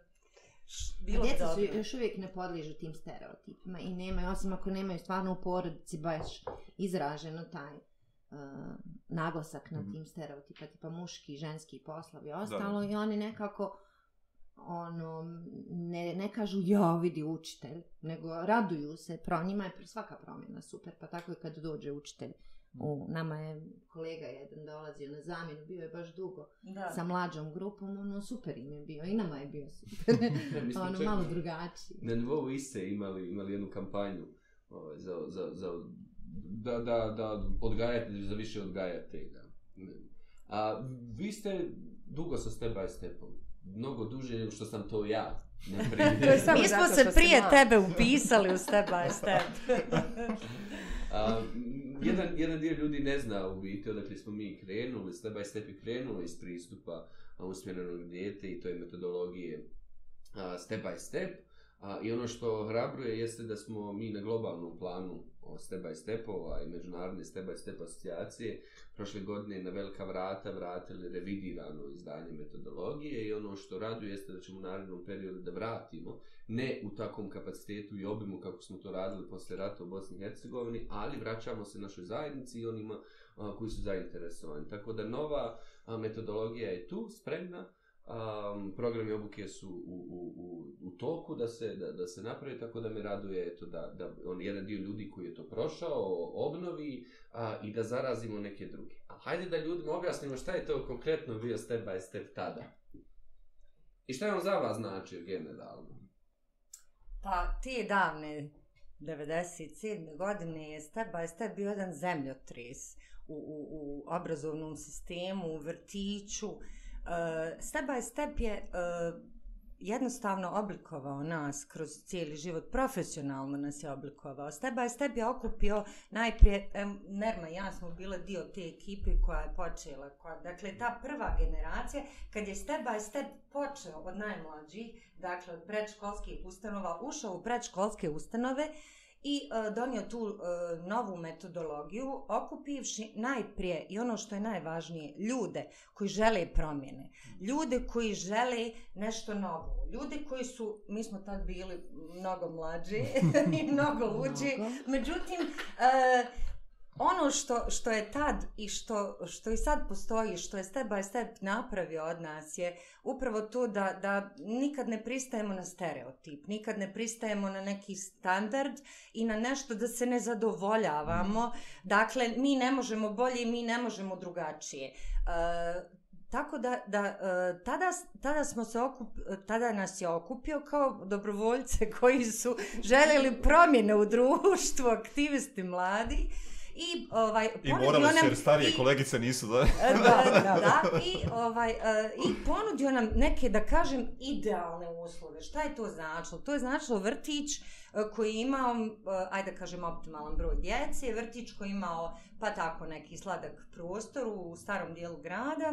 Speaker 4: bilo
Speaker 5: djeca su
Speaker 4: dobro.
Speaker 5: još uvijek ne podliježu tim stereotipima i nemaju, osim ako nemaju stvarno u porodici baš izraženo taj naglasak na
Speaker 3: Mhm.
Speaker 5: tim stereotipa, tipa muški, ženski poslovi i ostalo i oni nekako ono, ne, ne kažu ja vidi učitelj, nego raduju se, pro njima je svaka promjena super, pa tako i kad dođe učitelj. U, nama je kolega jedan dolazio na zamjenu, bio je baš dugo
Speaker 4: Da.
Speaker 5: sa mlađom grupom, ono super im je bio i nama je bio super. (laughs)
Speaker 2: Mi smo
Speaker 5: ono
Speaker 2: čak
Speaker 5: malo drugačiji.
Speaker 2: Na nivou iste imali, imali jednu kampanju ovaj, za, za, za, da, da, da odgajatelji za više odgajatelja. A vi ste dugo sa step by stepom. Mnogo duže nego što sam to ja. (laughs)
Speaker 4: Mi smo se prije tebe upisali u step by step. (laughs)
Speaker 2: A, jedan, jedan dio ljudi ne zna u biti odakle smo mi krenuli, step by step je krenulo iz pristupa usmjerenog dijete i to je metodologije a, step by step. A, I ono što hrabruje jeste da smo mi na globalnom planu o step by stepova i međunarodne step by step asocijacije prošle godine na velika vrata vratili revidirano izdanje metodologije i ono što raduje jeste da ćemo u narednom periodu da vratimo ne u takvom kapacitetu i obimu kako smo to radili posle rata u Bosni i Hercegovini, ali vraćamo se našoj zajednici i onima a, koji su zainteresovani. Tako da nova a, metodologija je tu, spremna, um, programi obuke su u, u, u, u toku da se, da, da se napravi, tako da me raduje eto, da, da on jedan dio ljudi koji je to prošao obnovi a, i da zarazimo neke druge. A hajde da ljudima objasnimo šta je to konkretno bio step by step tada. I šta je on za vas značio generalno?
Speaker 4: Pa ti davne 97. godine je step by step bio jedan zemljotres u, u, u obrazovnom sistemu, u vrtiću. Uh, step by step je uh, jednostavno oblikovao nas kroz cijeli život, profesionalno nas je oblikovao. Step by step je okupio najprije, em, Nerma i ja smo bile dio te ekipe koja je počela. Koja, dakle, ta prva generacija, kad je step by step počeo od najmlađih, dakle od predškolskih ustanova, ušao u predškolske ustanove i e, donio tu e, novu metodologiju, okupivši najprije i ono što je najvažnije, ljude koji žele promjene, ljude koji žele nešto novo, ljude koji su, mi smo tad bili mnogo mlađi (laughs) i mnogo luđi, međutim, e, ono što, što je tad i što, što i sad postoji, što je step by step napravio od nas je upravo to da, da nikad ne pristajemo na stereotip, nikad ne pristajemo na neki standard i na nešto da se ne zadovoljavamo. Dakle, mi ne možemo bolje, mi ne možemo drugačije. E, tako da, da e, tada, tada, smo se okup, tada nas je okupio kao dobrovoljce koji su željeli promjene u društvu, aktivisti mladi. I, ovaj,
Speaker 3: I
Speaker 4: ponudio
Speaker 3: morali su
Speaker 4: nam-
Speaker 3: jer starije
Speaker 4: i-
Speaker 3: kolegice nisu da...
Speaker 4: da, (laughs) da, da. I, ovaj, e, I ponudio nam neke, da kažem, idealne uslove. Šta je to značilo? To je značilo vrtić e, koji je imao, e, ajde da kažem, optimalan broj djece, vrtić koji je imao, pa tako, neki sladak prostor u starom dijelu grada,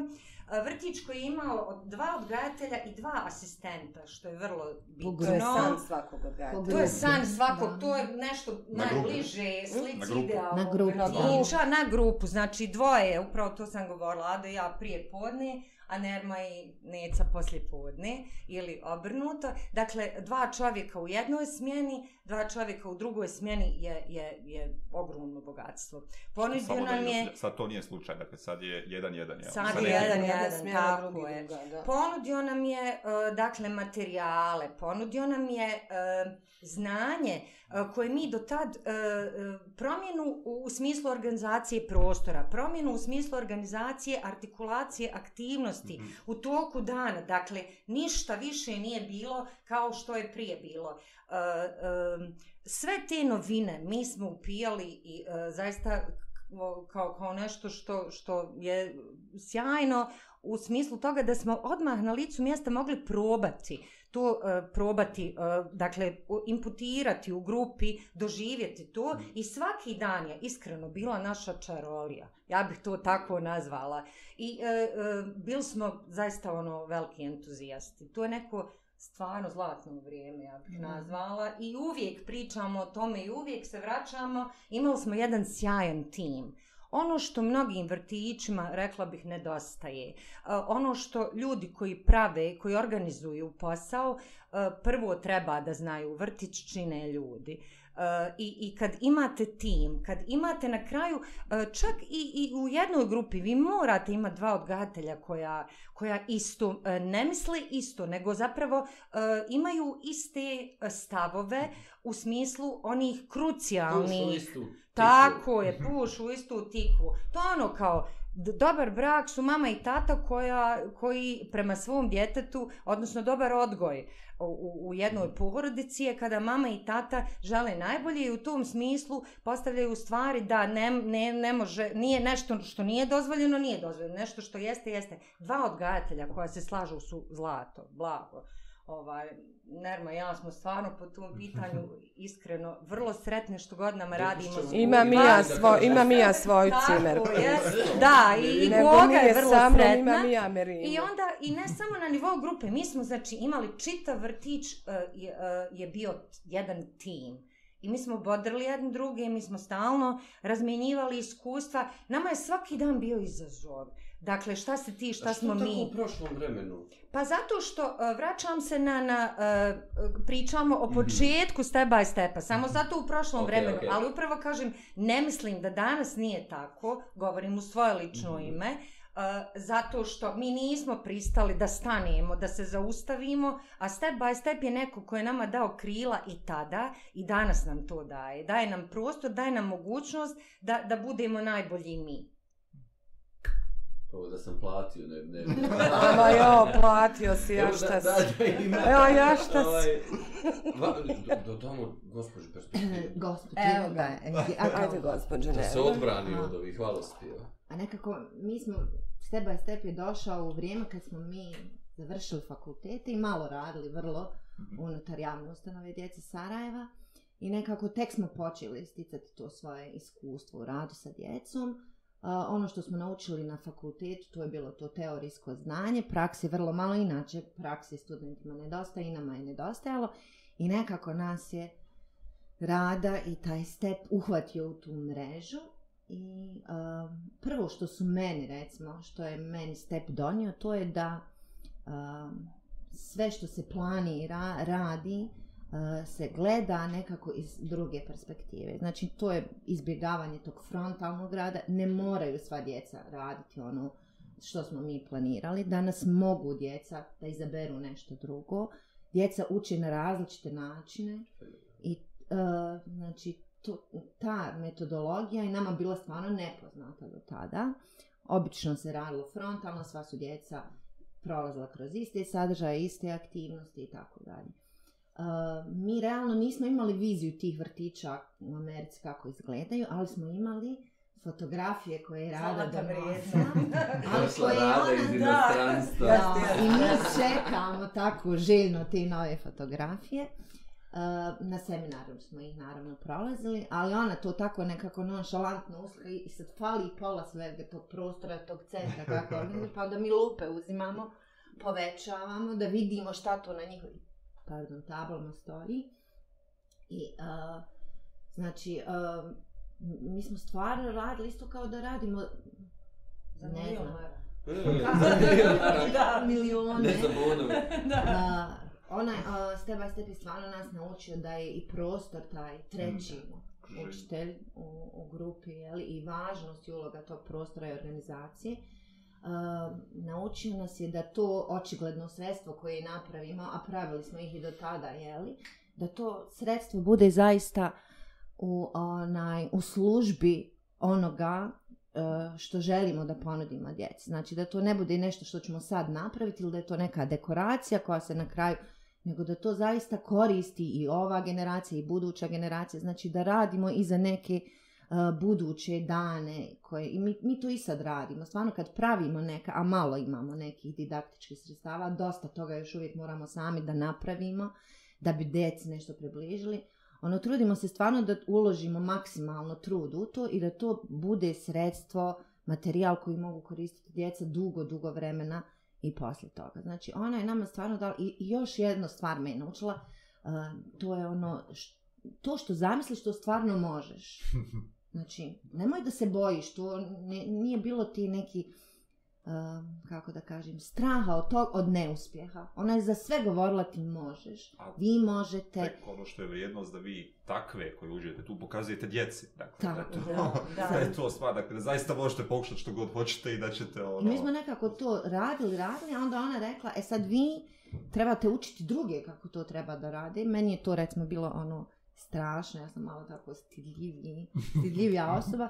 Speaker 4: e, vrtić koji je imao od- dva odgajatelja i dva asistenta, što je vrlo bitno.
Speaker 1: To je san svakog odgajatelja.
Speaker 4: To je san svakog,
Speaker 5: Da.
Speaker 4: to je nešto
Speaker 3: Na grupu.
Speaker 4: najbliže
Speaker 3: Na
Speaker 4: slici
Speaker 3: grupu.
Speaker 4: idealnog
Speaker 5: Na grupu,
Speaker 1: da.
Speaker 4: vrtića, na grupu, znači dvoje, upravo to sam govorila, Ado i ja prije podne, a Nerma i Neca poslije podne, ili obrnuto. Dakle, dva čovjeka u jednoj smjeni, dva čovjeka u drugoj smjeni je, je, je ogromno bogatstvo. Ponudio
Speaker 3: da
Speaker 4: nam je...
Speaker 3: Sad to nije slučaj, dakle sad je jedan jedan. jel?
Speaker 4: Sad
Speaker 3: Sa
Speaker 4: je jedan,
Speaker 1: Jedna
Speaker 4: jedan,
Speaker 1: smjena,
Speaker 4: tako je.
Speaker 1: druga, da.
Speaker 4: Ponudio nam je, e, dakle, materijale, ponudio nam je e, znanje koje mi do tad, e, e, promjenu u, smislu organizacije prostora, promjenu u smislu organizacije, artikulacije aktivnosti
Speaker 3: Mhm.
Speaker 4: u toku dana. Dakle, ništa više nije bilo kao što je prije bilo. E, e, sve te novine mi smo upijali i e, zaista kao, kao nešto što, što je sjajno u smislu toga da smo odmah na licu mjesta mogli probati to e, probati, e, dakle, imputirati u grupi, doživjeti to i svaki dan je iskreno bila naša čarolija. Ja bih to tako nazvala. I e, e, bili smo zaista ono veliki entuzijasti. To je neko stvarno zlatno vrijeme, ja bih nazvala. I uvijek pričamo o tome i uvijek se vraćamo. Imali smo jedan sjajan tim. Ono što mnogim vrtićima, rekla bih, nedostaje, e, ono što ljudi koji prave, koji organizuju posao, e, prvo treba da znaju vrtić čine ljudi. E, I, I kad imate tim, kad imate na kraju, čak i, i u jednoj grupi, vi morate imati dva odgajatelja koja, koja isto ne misle isto, nego zapravo imaju iste stavove u smislu onih krucijalnih Tako je, puš u istu tikvu. To ono kao, dobar brak su mama i tata koja, koji prema svom djetetu, odnosno dobar odgoj u- u jednoj porodici je kada mama i tata žele najbolje i u tom smislu postavljaju stvari da ne, ne, ne može, nije nešto što nije dozvoljeno, nije dozvoljeno, nešto što jeste, jeste. Dva odgajatelja koja se slažu su zlato, blago. Ovaj, Nerma i ja smo stvarno po tom pitanju iskreno vrlo sretni što godinama radimo.
Speaker 2: ćemo-
Speaker 4: s-
Speaker 1: Imam i
Speaker 2: Pa,
Speaker 1: ja svoj,
Speaker 2: kažem.
Speaker 1: imam i ja svoju
Speaker 4: Tako
Speaker 1: cimerku.
Speaker 4: je. Da, i, i Goga je vrlo
Speaker 1: sa mnom,
Speaker 4: sretna.
Speaker 1: imam i ja.
Speaker 4: I onda, i ne samo na nivou grupe, mi smo znači imali čitav vrtić uh, je, uh, je bio jedan tim. I mi smo bodrili jedni druge, mi smo stalno razmjenjivali iskustva. Nama je svaki dan bio izazov. Dakle, šta se ti, šta smo
Speaker 2: tako
Speaker 4: mi.
Speaker 2: u prošlom vremenu?
Speaker 4: Pa zato što uh, vraćam se na, na uh, pričamo o
Speaker 2: Mhm.
Speaker 4: početku step by stepa, samo zato u prošlom
Speaker 2: Ok,
Speaker 4: vremenu,
Speaker 2: ok.
Speaker 4: ali upravo kažem, ne mislim da danas nije tako, govorim u svoje lično
Speaker 2: Mhm.
Speaker 4: ime, uh, zato što mi nismo pristali da stanemo, da se zaustavimo, a step by step je neko ko je nama dao krila i tada i danas nam to daje. Daje nam prostor, daje nam mogućnost da, da budemo najbolji mi.
Speaker 2: Ovo da sam platio, ne... ne. (laughs)
Speaker 1: Ama jo, platio si, ja šta si. Evo, ja šta si.
Speaker 2: Ovaj, va- do- Damo gospođu perspektivu. (clears throat)
Speaker 5: Gospođe,
Speaker 4: Evo ga.
Speaker 5: da, a kao-
Speaker 1: Ajde, gospođe,
Speaker 2: Da
Speaker 1: ne.
Speaker 2: se odbrani od ovih hvalospjeva.
Speaker 5: A nekako, mi smo, step by step je došao u vrijeme kad smo mi završili fakultete i malo radili vrlo
Speaker 3: Mhm.
Speaker 5: unutar javne ustanove djece Sarajeva i nekako tek smo počeli sticati to svoje iskustvo u radu sa djecom. A, ono što smo naučili na fakultetu, to je bilo to teorijsko znanje, praksi vrlo malo, inače praksi studentima nedostaje i nama je nedostajalo i nekako nas je rada i taj step uhvatio u tu mrežu i uh, prvo što su meni recimo, što je meni step donio, to je da uh, sve što se planira, radi, uh, Eh, se gleda nekako iz druge perspektive. Znači to je izbjegavanje tog frontalnog rada, ne moraju sva djeca raditi ono što smo mi planirali. Danas mogu djeca da izaberu nešto drugo. Djeca uče na različite načine i uh, znači to, ta metodologija je nama bila stvarno nepoznata do tada. Obično se radilo frontalno, sva su djeca prolazila kroz iste sadržaje, iste aktivnosti i tako dalje. Uh, mi realno nismo imali viziju tih vrtića u Americi kako izgledaju, ali smo imali fotografije koje je rada donosila,
Speaker 4: vrijedna. (laughs)
Speaker 5: ali koje je ona
Speaker 2: iz
Speaker 4: da.
Speaker 2: inostranstva.
Speaker 5: da, i mi čekamo tako željno te nove fotografije. Uh, na seminaru smo ih naravno prolazili, ali ona to tako nekako nonšalantno uslika i sad fali pola svega tog prostora, tog centra kako organizuje, (laughs) pa da mi lupe uzimamo, povećavamo, da vidimo šta to na njihovim pardon, tablama stoji. I, uh, znači, uh, mi smo stvarno radili isto kao da radimo
Speaker 4: Za
Speaker 5: ne znam,
Speaker 4: mara.
Speaker 2: E, (laughs) (laughs)
Speaker 4: Da.
Speaker 5: milijone.
Speaker 2: Ne za bonove. (laughs)
Speaker 5: A, onaj uh, step by step je stvarno nas naučio da je i prostor taj treći
Speaker 3: Okruženje.
Speaker 5: učitelj u, u grupi jeli, i važnost i uloga tog prostora i organizacije. Ehm, naučio nas je da to očigledno sredstvo koje napravimo, a pravili smo ih i do tada, jeli, da to sredstvo bude zaista u, onaj, u službi onoga e, što želimo da ponudimo djeci. Znači da to ne bude nešto što ćemo sad napraviti ili da je to neka dekoracija koja se na kraju nego da to zaista koristi i ova generacija i buduća generacija. Znači da radimo i za neke uh, buduće dane koje, i mi, mi to i sad radimo. Stvarno kad pravimo neka, a malo imamo nekih didaktičkih sredstava, dosta toga još uvijek moramo sami da napravimo da bi deci nešto približili. Ono, trudimo se stvarno da uložimo maksimalno trud u to i da to bude sredstvo, materijal koji mogu koristiti djeca dugo, dugo vremena i poslije toga. Znači, ona je nama stvarno dala, i, i još jednu stvar me je naučila, uh, to je ono, š, to što zamisliš, to stvarno možeš. (laughs) Znači, nemoj da se bojiš, to ne, nije bilo ti neki, uh, kako da kažem, straha od, tog, od neuspjeha. Ona je za sve govorila ti možeš,
Speaker 3: A
Speaker 5: vi možete,
Speaker 3: Tek ono što je vrijednost da vi takve koji uđete tu pokazujete djeci. Dakle, da,
Speaker 5: Tako,
Speaker 3: je to,
Speaker 4: da, da. (laughs)
Speaker 3: da je to stvar. Dakle, da zaista možete pokušati što god hoćete i da ćete ono...
Speaker 5: I mi smo nekako to radili, radili, a onda ona rekla, e sad vi trebate učiti druge kako to treba da rade. Meni je to recimo bilo ono strašno, ja sam malo tako stidljiviji, stidljivija (laughs) osoba.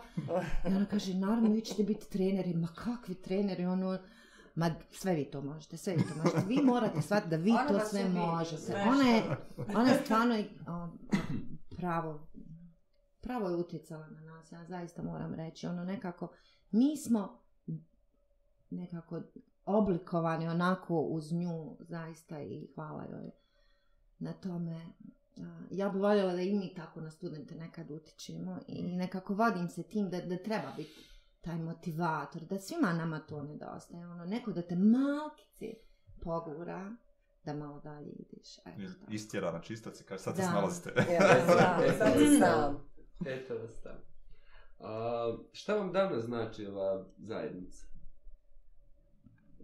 Speaker 5: I ona kaže, naravno vi ćete biti treneri, ma kakvi treneri, ono, ma sve vi to možete, sve vi to možete. Vi morate shvatiti da vi
Speaker 4: Ona
Speaker 5: to sve možete.
Speaker 4: sve
Speaker 5: Ona je, ona je stvarno o, pravo, pravo je utjecala na nas, ja zaista moram reći. Ono nekako, mi smo nekako oblikovani onako uz nju zaista i hvala joj na tome. Ja bi voljela da i mi tako na studente nekad utičemo i nekako vodim se tim da, da treba biti taj motivator, da svima nama to nedostaje. Ono, neko da te malkice pogura da malo dalje ideš. Eto, tako.
Speaker 3: Istjera na čistac i kaže, sad se
Speaker 5: Da.
Speaker 3: snalazite. (laughs)
Speaker 1: Ja, sad si sam.
Speaker 2: Eto vas tamo. A, šta vam danas znači ova zajednica?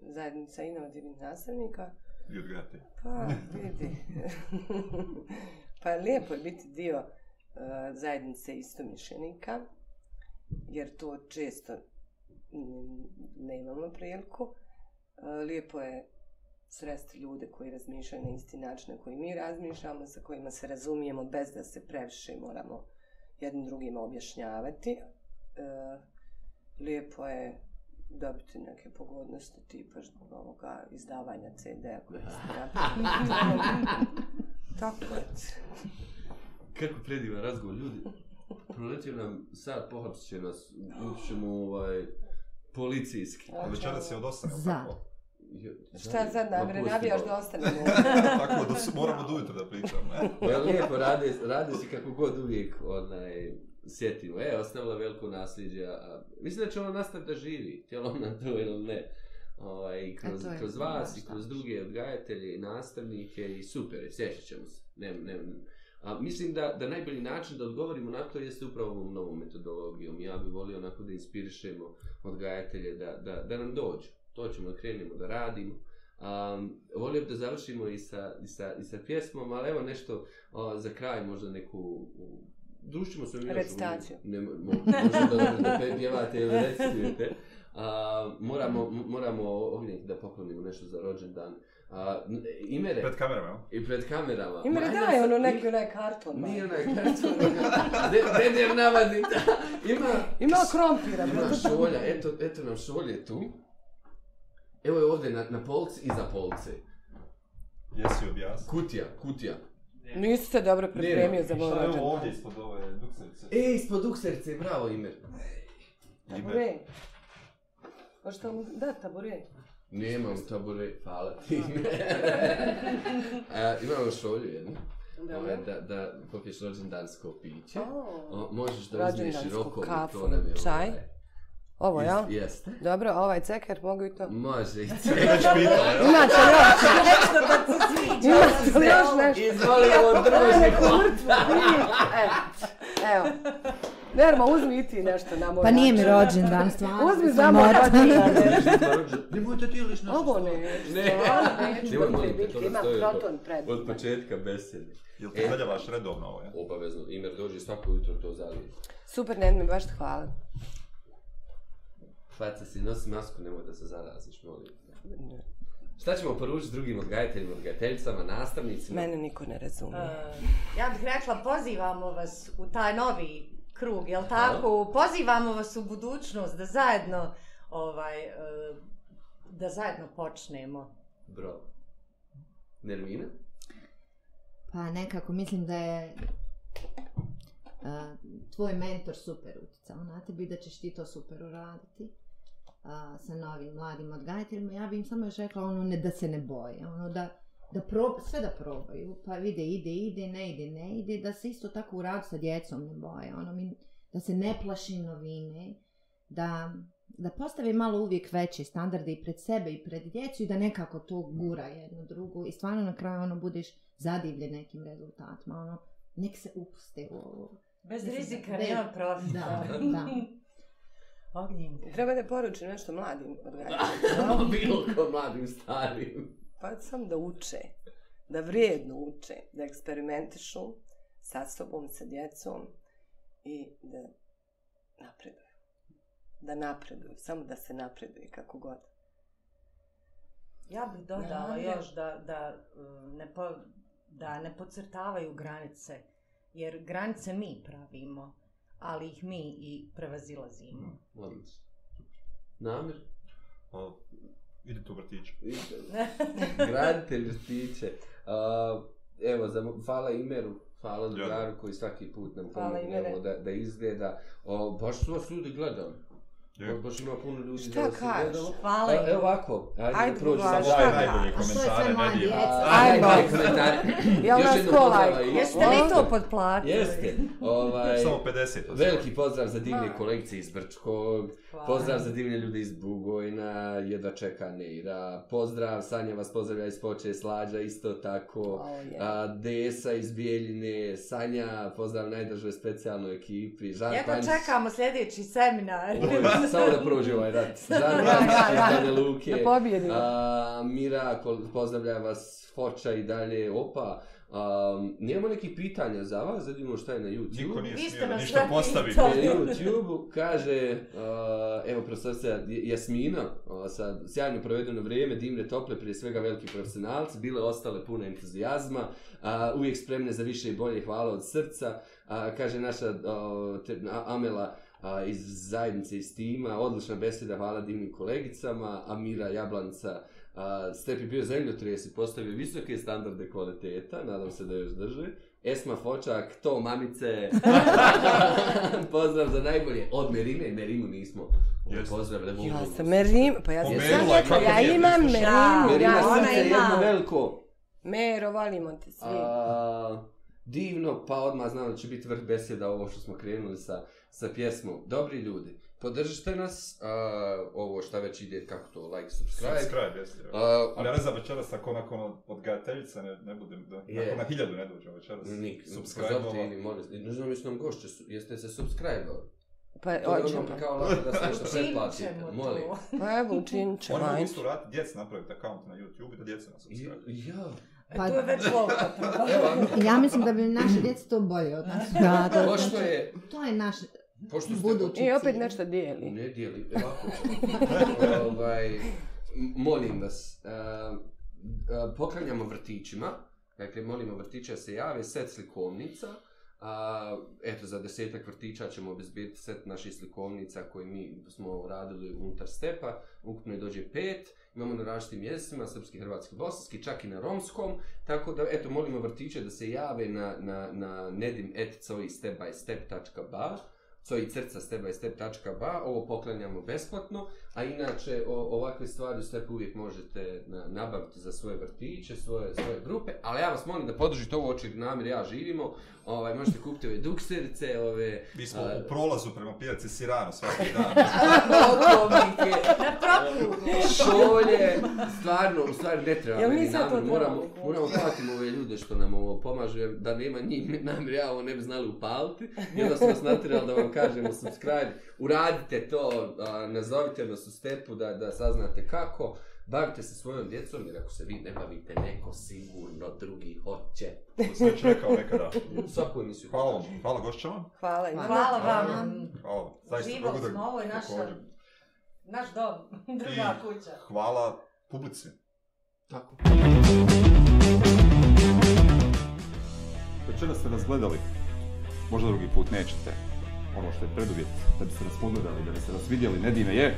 Speaker 1: Zajednica inovativnih nastavnika.
Speaker 3: I odgajate.
Speaker 1: Pa, (laughs) vidi. (laughs) pa lijepo je biti dio uh, zajednice istomišljenika, jer to često ne imamo priliku. Uh, lijepo je sresti ljude koji razmišljaju na isti način na koji mi razmišljamo, sa kojima se razumijemo bez da se previše moramo jednim drugima objašnjavati. Uh, lijepo je dobiti neke pogodnosti tipa ovoga izdavanja CD-a koje ste (laughs) napravili. Tako je.
Speaker 2: Kako predivan razgovor, ljudi. Proletio nam sad, pohapsit će nas, ući ćemo u ovaj, policijski.
Speaker 3: A večeras je od 8, jel
Speaker 5: Za.
Speaker 3: tako?
Speaker 1: Šta sad navre,
Speaker 2: Ma, pusti
Speaker 1: navijaš da ostanemo? (laughs)
Speaker 3: tako da s- moramo do ujutro da pričamo. E?
Speaker 2: Pa je lijepo, rade, rade si kako god uvijek onaj, sjetimo. E, ostavila veliko nasljeđe. A, mislim da će ono nastaviti da živi, htjelo ona to ili ne. Ovaj, kroz,
Speaker 5: je
Speaker 2: kroz vas i kroz druge odgajatelje i nastavnike i super, je, sjećat ćemo se. Ne, ne, a, mislim da, da najbolji način da odgovorimo na to jeste upravo ovom novom metodologijom. Ja bih volio onako da inspirišemo odgajatelje da, da, da nam dođu. To ćemo da krenemo da radimo. Um, volio bih da završimo i sa, i sa, i sa pjesmom, ali evo nešto o, za kraj, možda neku... u- Družimo se mi još...
Speaker 1: Recitaciju.
Speaker 2: Ne, mo, možda da, da pjevate ili recitujete. A, moramo, m- moramo Ognjek da poklonimo nešto za rođendan. A, imere,
Speaker 3: Pred kamerama, jel?
Speaker 2: i pred kamerama.
Speaker 1: Li
Speaker 2: Ma, ajde
Speaker 1: daj
Speaker 2: sad-
Speaker 1: ono neki onaj karton?
Speaker 2: Nije
Speaker 1: Nije
Speaker 2: onaj karton. De- Deder navadi. Ima,
Speaker 1: Ima krompira,
Speaker 2: ima šolja, eto, eto nam šolje tu. Evo je ovdje na, na polci, iza polce.
Speaker 3: Jesi objasnio?
Speaker 2: Kutija, kutija.
Speaker 1: Nisi se dobro pripremio za moj
Speaker 3: Šta je ovo
Speaker 1: rođendan.
Speaker 3: ovdje ispod ove dukserice?
Speaker 2: E, ispod ukserce, bravo ime.
Speaker 1: Tabure. Možete mu da tabure?
Speaker 2: Nemam tabure, hvala ti. (laughs) A, imamo šolju jednu. Ovaj, da, da popiješ rođendansko piće. O, možeš da uzmeš i
Speaker 1: kafu,
Speaker 2: to nam je
Speaker 1: čaj.
Speaker 2: ovaj,
Speaker 1: Ovo,
Speaker 2: is-
Speaker 1: ja?
Speaker 2: Jeste.
Speaker 1: Dobro, a ovaj ceker, mogu i to?
Speaker 2: Može i
Speaker 3: Ti
Speaker 2: sve.
Speaker 3: već pitao?
Speaker 1: Imate li još?
Speaker 4: Nešto da ti sviđa.
Speaker 1: Imate li još nešto?
Speaker 2: Izvoli ovo druži (laughs)
Speaker 1: Evo, evo. Nerma, uzmi i ti nešto na moj
Speaker 5: Pa nije mi
Speaker 1: račun.
Speaker 5: rođendan, stvarno.
Speaker 1: Uzmi za moj rođendan.
Speaker 2: Nemojte
Speaker 1: Ovo
Speaker 2: stvar.
Speaker 1: ne,
Speaker 2: Ne.
Speaker 1: stvarno neću,
Speaker 2: Nemoj,
Speaker 1: biti,
Speaker 2: molim te,
Speaker 1: biti,
Speaker 2: to ne
Speaker 1: imam
Speaker 2: stoji
Speaker 1: proton
Speaker 2: od-
Speaker 1: pred.
Speaker 2: Od početka besede.
Speaker 3: Jel ti
Speaker 2: E.
Speaker 3: zaljavaš redovno ovo, ja?
Speaker 2: Obavezno, Imer dođe svako jutro to zalije.
Speaker 1: Super, Nermi, baš ti hvala.
Speaker 2: Faca si, nosi masku, nemoj da se zaraziš, molim. te. Šta ćemo poručiti drugim odgajateljima, odgajateljicama, nastavnicima?
Speaker 1: Mene niko ne razumije.
Speaker 4: Uh, ja bih rekla, pozivamo vas u taj novi krug, jel tako? Pozivamo vas u budućnost da zajedno, ovaj, uh, da zajedno počnemo.
Speaker 2: Bravo. Nermina?
Speaker 5: Pa nekako mislim da je a, tvoj mentor super utjecao na tebi, da ćeš ti to super uraditi a, sa novim mladim odgajateljima. Ja bi im samo još rekla ono ne, da se ne boje, ono da, da prob, sve da probaju, pa vide ide, ide, ne ide, ne ide, da se isto tako u radu sa djecom ne boje, ono mi, da se ne plaši novine, da, da postave malo uvijek veće standarde i pred sebe i pred djecu i da nekako to gura jedno drugo i stvarno na kraju ono budeš zadivljen nekim rezultatima, ono, nek se upuste u ovo.
Speaker 4: Bez
Speaker 5: Mislim,
Speaker 4: rizika
Speaker 5: da-
Speaker 4: nema profita.
Speaker 5: Da, da. (laughs)
Speaker 4: Ognjenka.
Speaker 1: Treba da poručim nešto mladim odgajateljima. (laughs)
Speaker 2: Bilo ko mladim starim.
Speaker 1: Pa sam da uče, da vrijedno uče, da eksperimentišu sa sobom, sa djecom i da napreduju. Da napreduju, samo da se napreduje kako god.
Speaker 4: Ja bih dodala
Speaker 1: Da.
Speaker 4: još da, da, uh, ne po, da ne podcrtavaju granice, jer granice mi pravimo, ali ih mi i prevazilazimo.
Speaker 2: Odlično. Namir?
Speaker 3: O, idite u vrtić.
Speaker 2: Graditelj vrtiće. Uh, (laughs) evo, za, hvala Imeru, hvala drugaru koji svaki put nam pomogne da, da izgleda. O, baš su vas ljudi gledali.
Speaker 3: Je.
Speaker 2: Baš ima puno ljudi
Speaker 1: Šta
Speaker 2: da vas je
Speaker 1: kažeš?
Speaker 2: gledalo.
Speaker 4: Hvala im.
Speaker 2: evo ovako, ajde,
Speaker 1: Ajde,
Speaker 3: Samo
Speaker 1: šta
Speaker 3: ove
Speaker 1: kažeš?
Speaker 3: najbolje komentare ne
Speaker 5: djeca?
Speaker 2: A,
Speaker 1: Ajmo.
Speaker 2: najbolji komentari. (laughs)
Speaker 1: Jel nas ko
Speaker 4: Jeste vi to podplatili?
Speaker 2: Jeste. Ovaj,
Speaker 3: Samo 50. od
Speaker 2: Veliki pozdrav za divne
Speaker 1: Ma.
Speaker 2: kolegice iz Brčkog,
Speaker 4: Hvala.
Speaker 2: pozdrav za divne ljude iz Bugojna, jedva čeka Neira, pozdrav, Sanja vas pozdravlja iz Poče, Slađa isto tako,
Speaker 1: O, je.
Speaker 2: a, Desa iz Bijeljine, Sanja, pozdrav najdržoj specijalnoj ekipi, Žan
Speaker 4: Jedva
Speaker 2: Panjić,
Speaker 4: čekamo sljedeći seminar.
Speaker 2: Samo da prođe ovaj rat,
Speaker 1: ja.
Speaker 2: iz Banja Luke,
Speaker 1: Da pobjedimo.
Speaker 2: a, Mira, pozdravlja vas, Foča i dalje, opa, Um, nemamo nekih pitanja za vas, da vidimo šta je na YouTube.
Speaker 3: Niko nije smio
Speaker 4: nas
Speaker 3: ništa
Speaker 4: sve
Speaker 3: postavi.
Speaker 4: pitali.
Speaker 2: Na YouTube kaže, uh, evo profesorica Jasmina, uh, sa sjajno provedeno vrijeme, dimne tople, prije svega veliki profesionalci, bile ostale pune entuzijazma, uh, uvijek spremne za više i bolje, hvala od srca, uh, kaže naša uh, te, Amela, a, iz zajednice iz tima, odlična beseda, hvala divnim kolegicama, Amira Jablanca, a, Stepi bio zemljotres i postavio visoke standarde kvaliteta, nadam se da još drže. Esma Fočak, to mamice, (laughs) pozdrav za najbolje, od Merine, Merinu nismo
Speaker 3: Jeste.
Speaker 2: pozdravili.
Speaker 1: Ja sam Merim, pa ja sam
Speaker 3: je,
Speaker 1: rekla,
Speaker 3: kako
Speaker 1: ja
Speaker 3: nije
Speaker 1: imam
Speaker 3: prislušala.
Speaker 1: Merimu,
Speaker 2: Merina
Speaker 1: ja
Speaker 4: ona
Speaker 2: srce
Speaker 4: ima-
Speaker 2: jedno veliko.
Speaker 1: Mero, volimo te svi.
Speaker 2: A, divno, pa odmah znam da će biti vrh beseda ovo što smo krenuli sa, sa pjesmom. Dobri ljudi, podržite nas, a, ovo šta već ide, kako to, like, subscribe.
Speaker 3: Subscribe, jeste.
Speaker 2: A,
Speaker 3: Ali ja ne znam večeras ako nakon od- odgajateljica ne, ne budem, da,
Speaker 2: Je.
Speaker 3: nakon na hiljadu ne dođem večeras.
Speaker 2: Nik,
Speaker 3: Subscribe
Speaker 2: pozovite ili molim, ne znam nam gošće, su- jeste se subscribe
Speaker 1: Pa
Speaker 2: To je ono kao lako da se nešto pretplatite,
Speaker 4: ćemo
Speaker 2: molim.
Speaker 4: to.
Speaker 1: Pa evo, učinit ćemo.
Speaker 3: Oni mogu isto vratiti djeci napraviti account na YouTube i da djeca nas subscribe.
Speaker 2: Ja,
Speaker 5: Pa-
Speaker 4: to je već
Speaker 2: evo, (laughs)
Speaker 5: Ja mislim da bi naše djeca to bolje od nas. Da,
Speaker 2: pošto
Speaker 5: znači,
Speaker 2: je,
Speaker 5: to je naš
Speaker 2: pošto
Speaker 5: budući
Speaker 1: I opet
Speaker 5: cilj.
Speaker 1: nešto dijeli.
Speaker 2: Ne dijeli, ovako (laughs) ovaj, molim vas, uh, uh, poklanjamo vrtićima, dakle molimo vrtića da se jave, set slikovnica, a, eto za desetak vrtića ćemo obezbijeti set naših slikovnica koje mi smo radili unutar stepa, ukupno je dođe pet, imamo na različitim jezitima, srpski, hrvatski, bosanski, čak i na romskom, tako da eto molimo vrtiće da se jave na, na, na nedim.coi.stepbystep.ba coji crca stepbystep.ba, ovo poklanjamo besplatno, a inače o, ovakve stvari u stepu uvijek možete na, nabaviti za svoje vrtiće, svoje, svoje grupe, ali ja vas molim da podržite ovo oči namir ja živimo, ovaj, možete kupiti ove dukserice, ove
Speaker 3: Mi smo
Speaker 2: a,
Speaker 3: u prolazu prema pijaci Sirano svaki (laughs) dan.
Speaker 2: Šolje, stvarno, u stvari ne treba
Speaker 1: Jel mi
Speaker 2: meni namir, moramo, moramo platiti ove ljude što nam ovo pomažu, jer da nema njih, mi namir ja ovo ne bi znali upaliti, i onda smo vas natjerali da vam kažemo subscribe, uradite to, a, nazovite nas u stepu da, da saznate kako. Bavite se svojom djecom, jer ako se vi ne bavite, neko sigurno drugi hoće.
Speaker 3: To sam već rekao nekada.
Speaker 2: Svaku emisiju.
Speaker 3: Hvala vam, hvala gošćama.
Speaker 1: Hvala i
Speaker 4: Hvala
Speaker 3: Hvala.
Speaker 4: vam.
Speaker 3: Hvala, zaista
Speaker 4: Uživali
Speaker 3: dogodak
Speaker 4: smo, ovo je naša, naš dom, (laughs) druga kuća.
Speaker 3: Hvala publici.
Speaker 2: Tako.
Speaker 6: Večera ste nas gledali, možda drugi put nećete. Ono što je preduvjet da biste nas pogledali, da biste nas vidjeli, Nedime je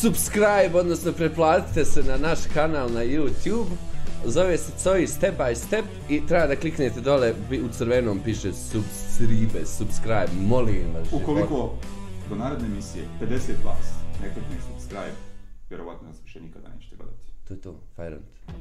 Speaker 2: Subscribe, odnosno preplatite se na naš kanal na YouTube. Zove se Coji Step by Step i treba da kliknete dole, bi- u crvenom piše subscribe, subscribe, molim vas.
Speaker 6: Ukoliko do naredne emisije 50 vas ne klikne subscribe, vjerovatno nas više nikada nećete gledati.
Speaker 2: To je to, fajrant.
Speaker 3: Hvala.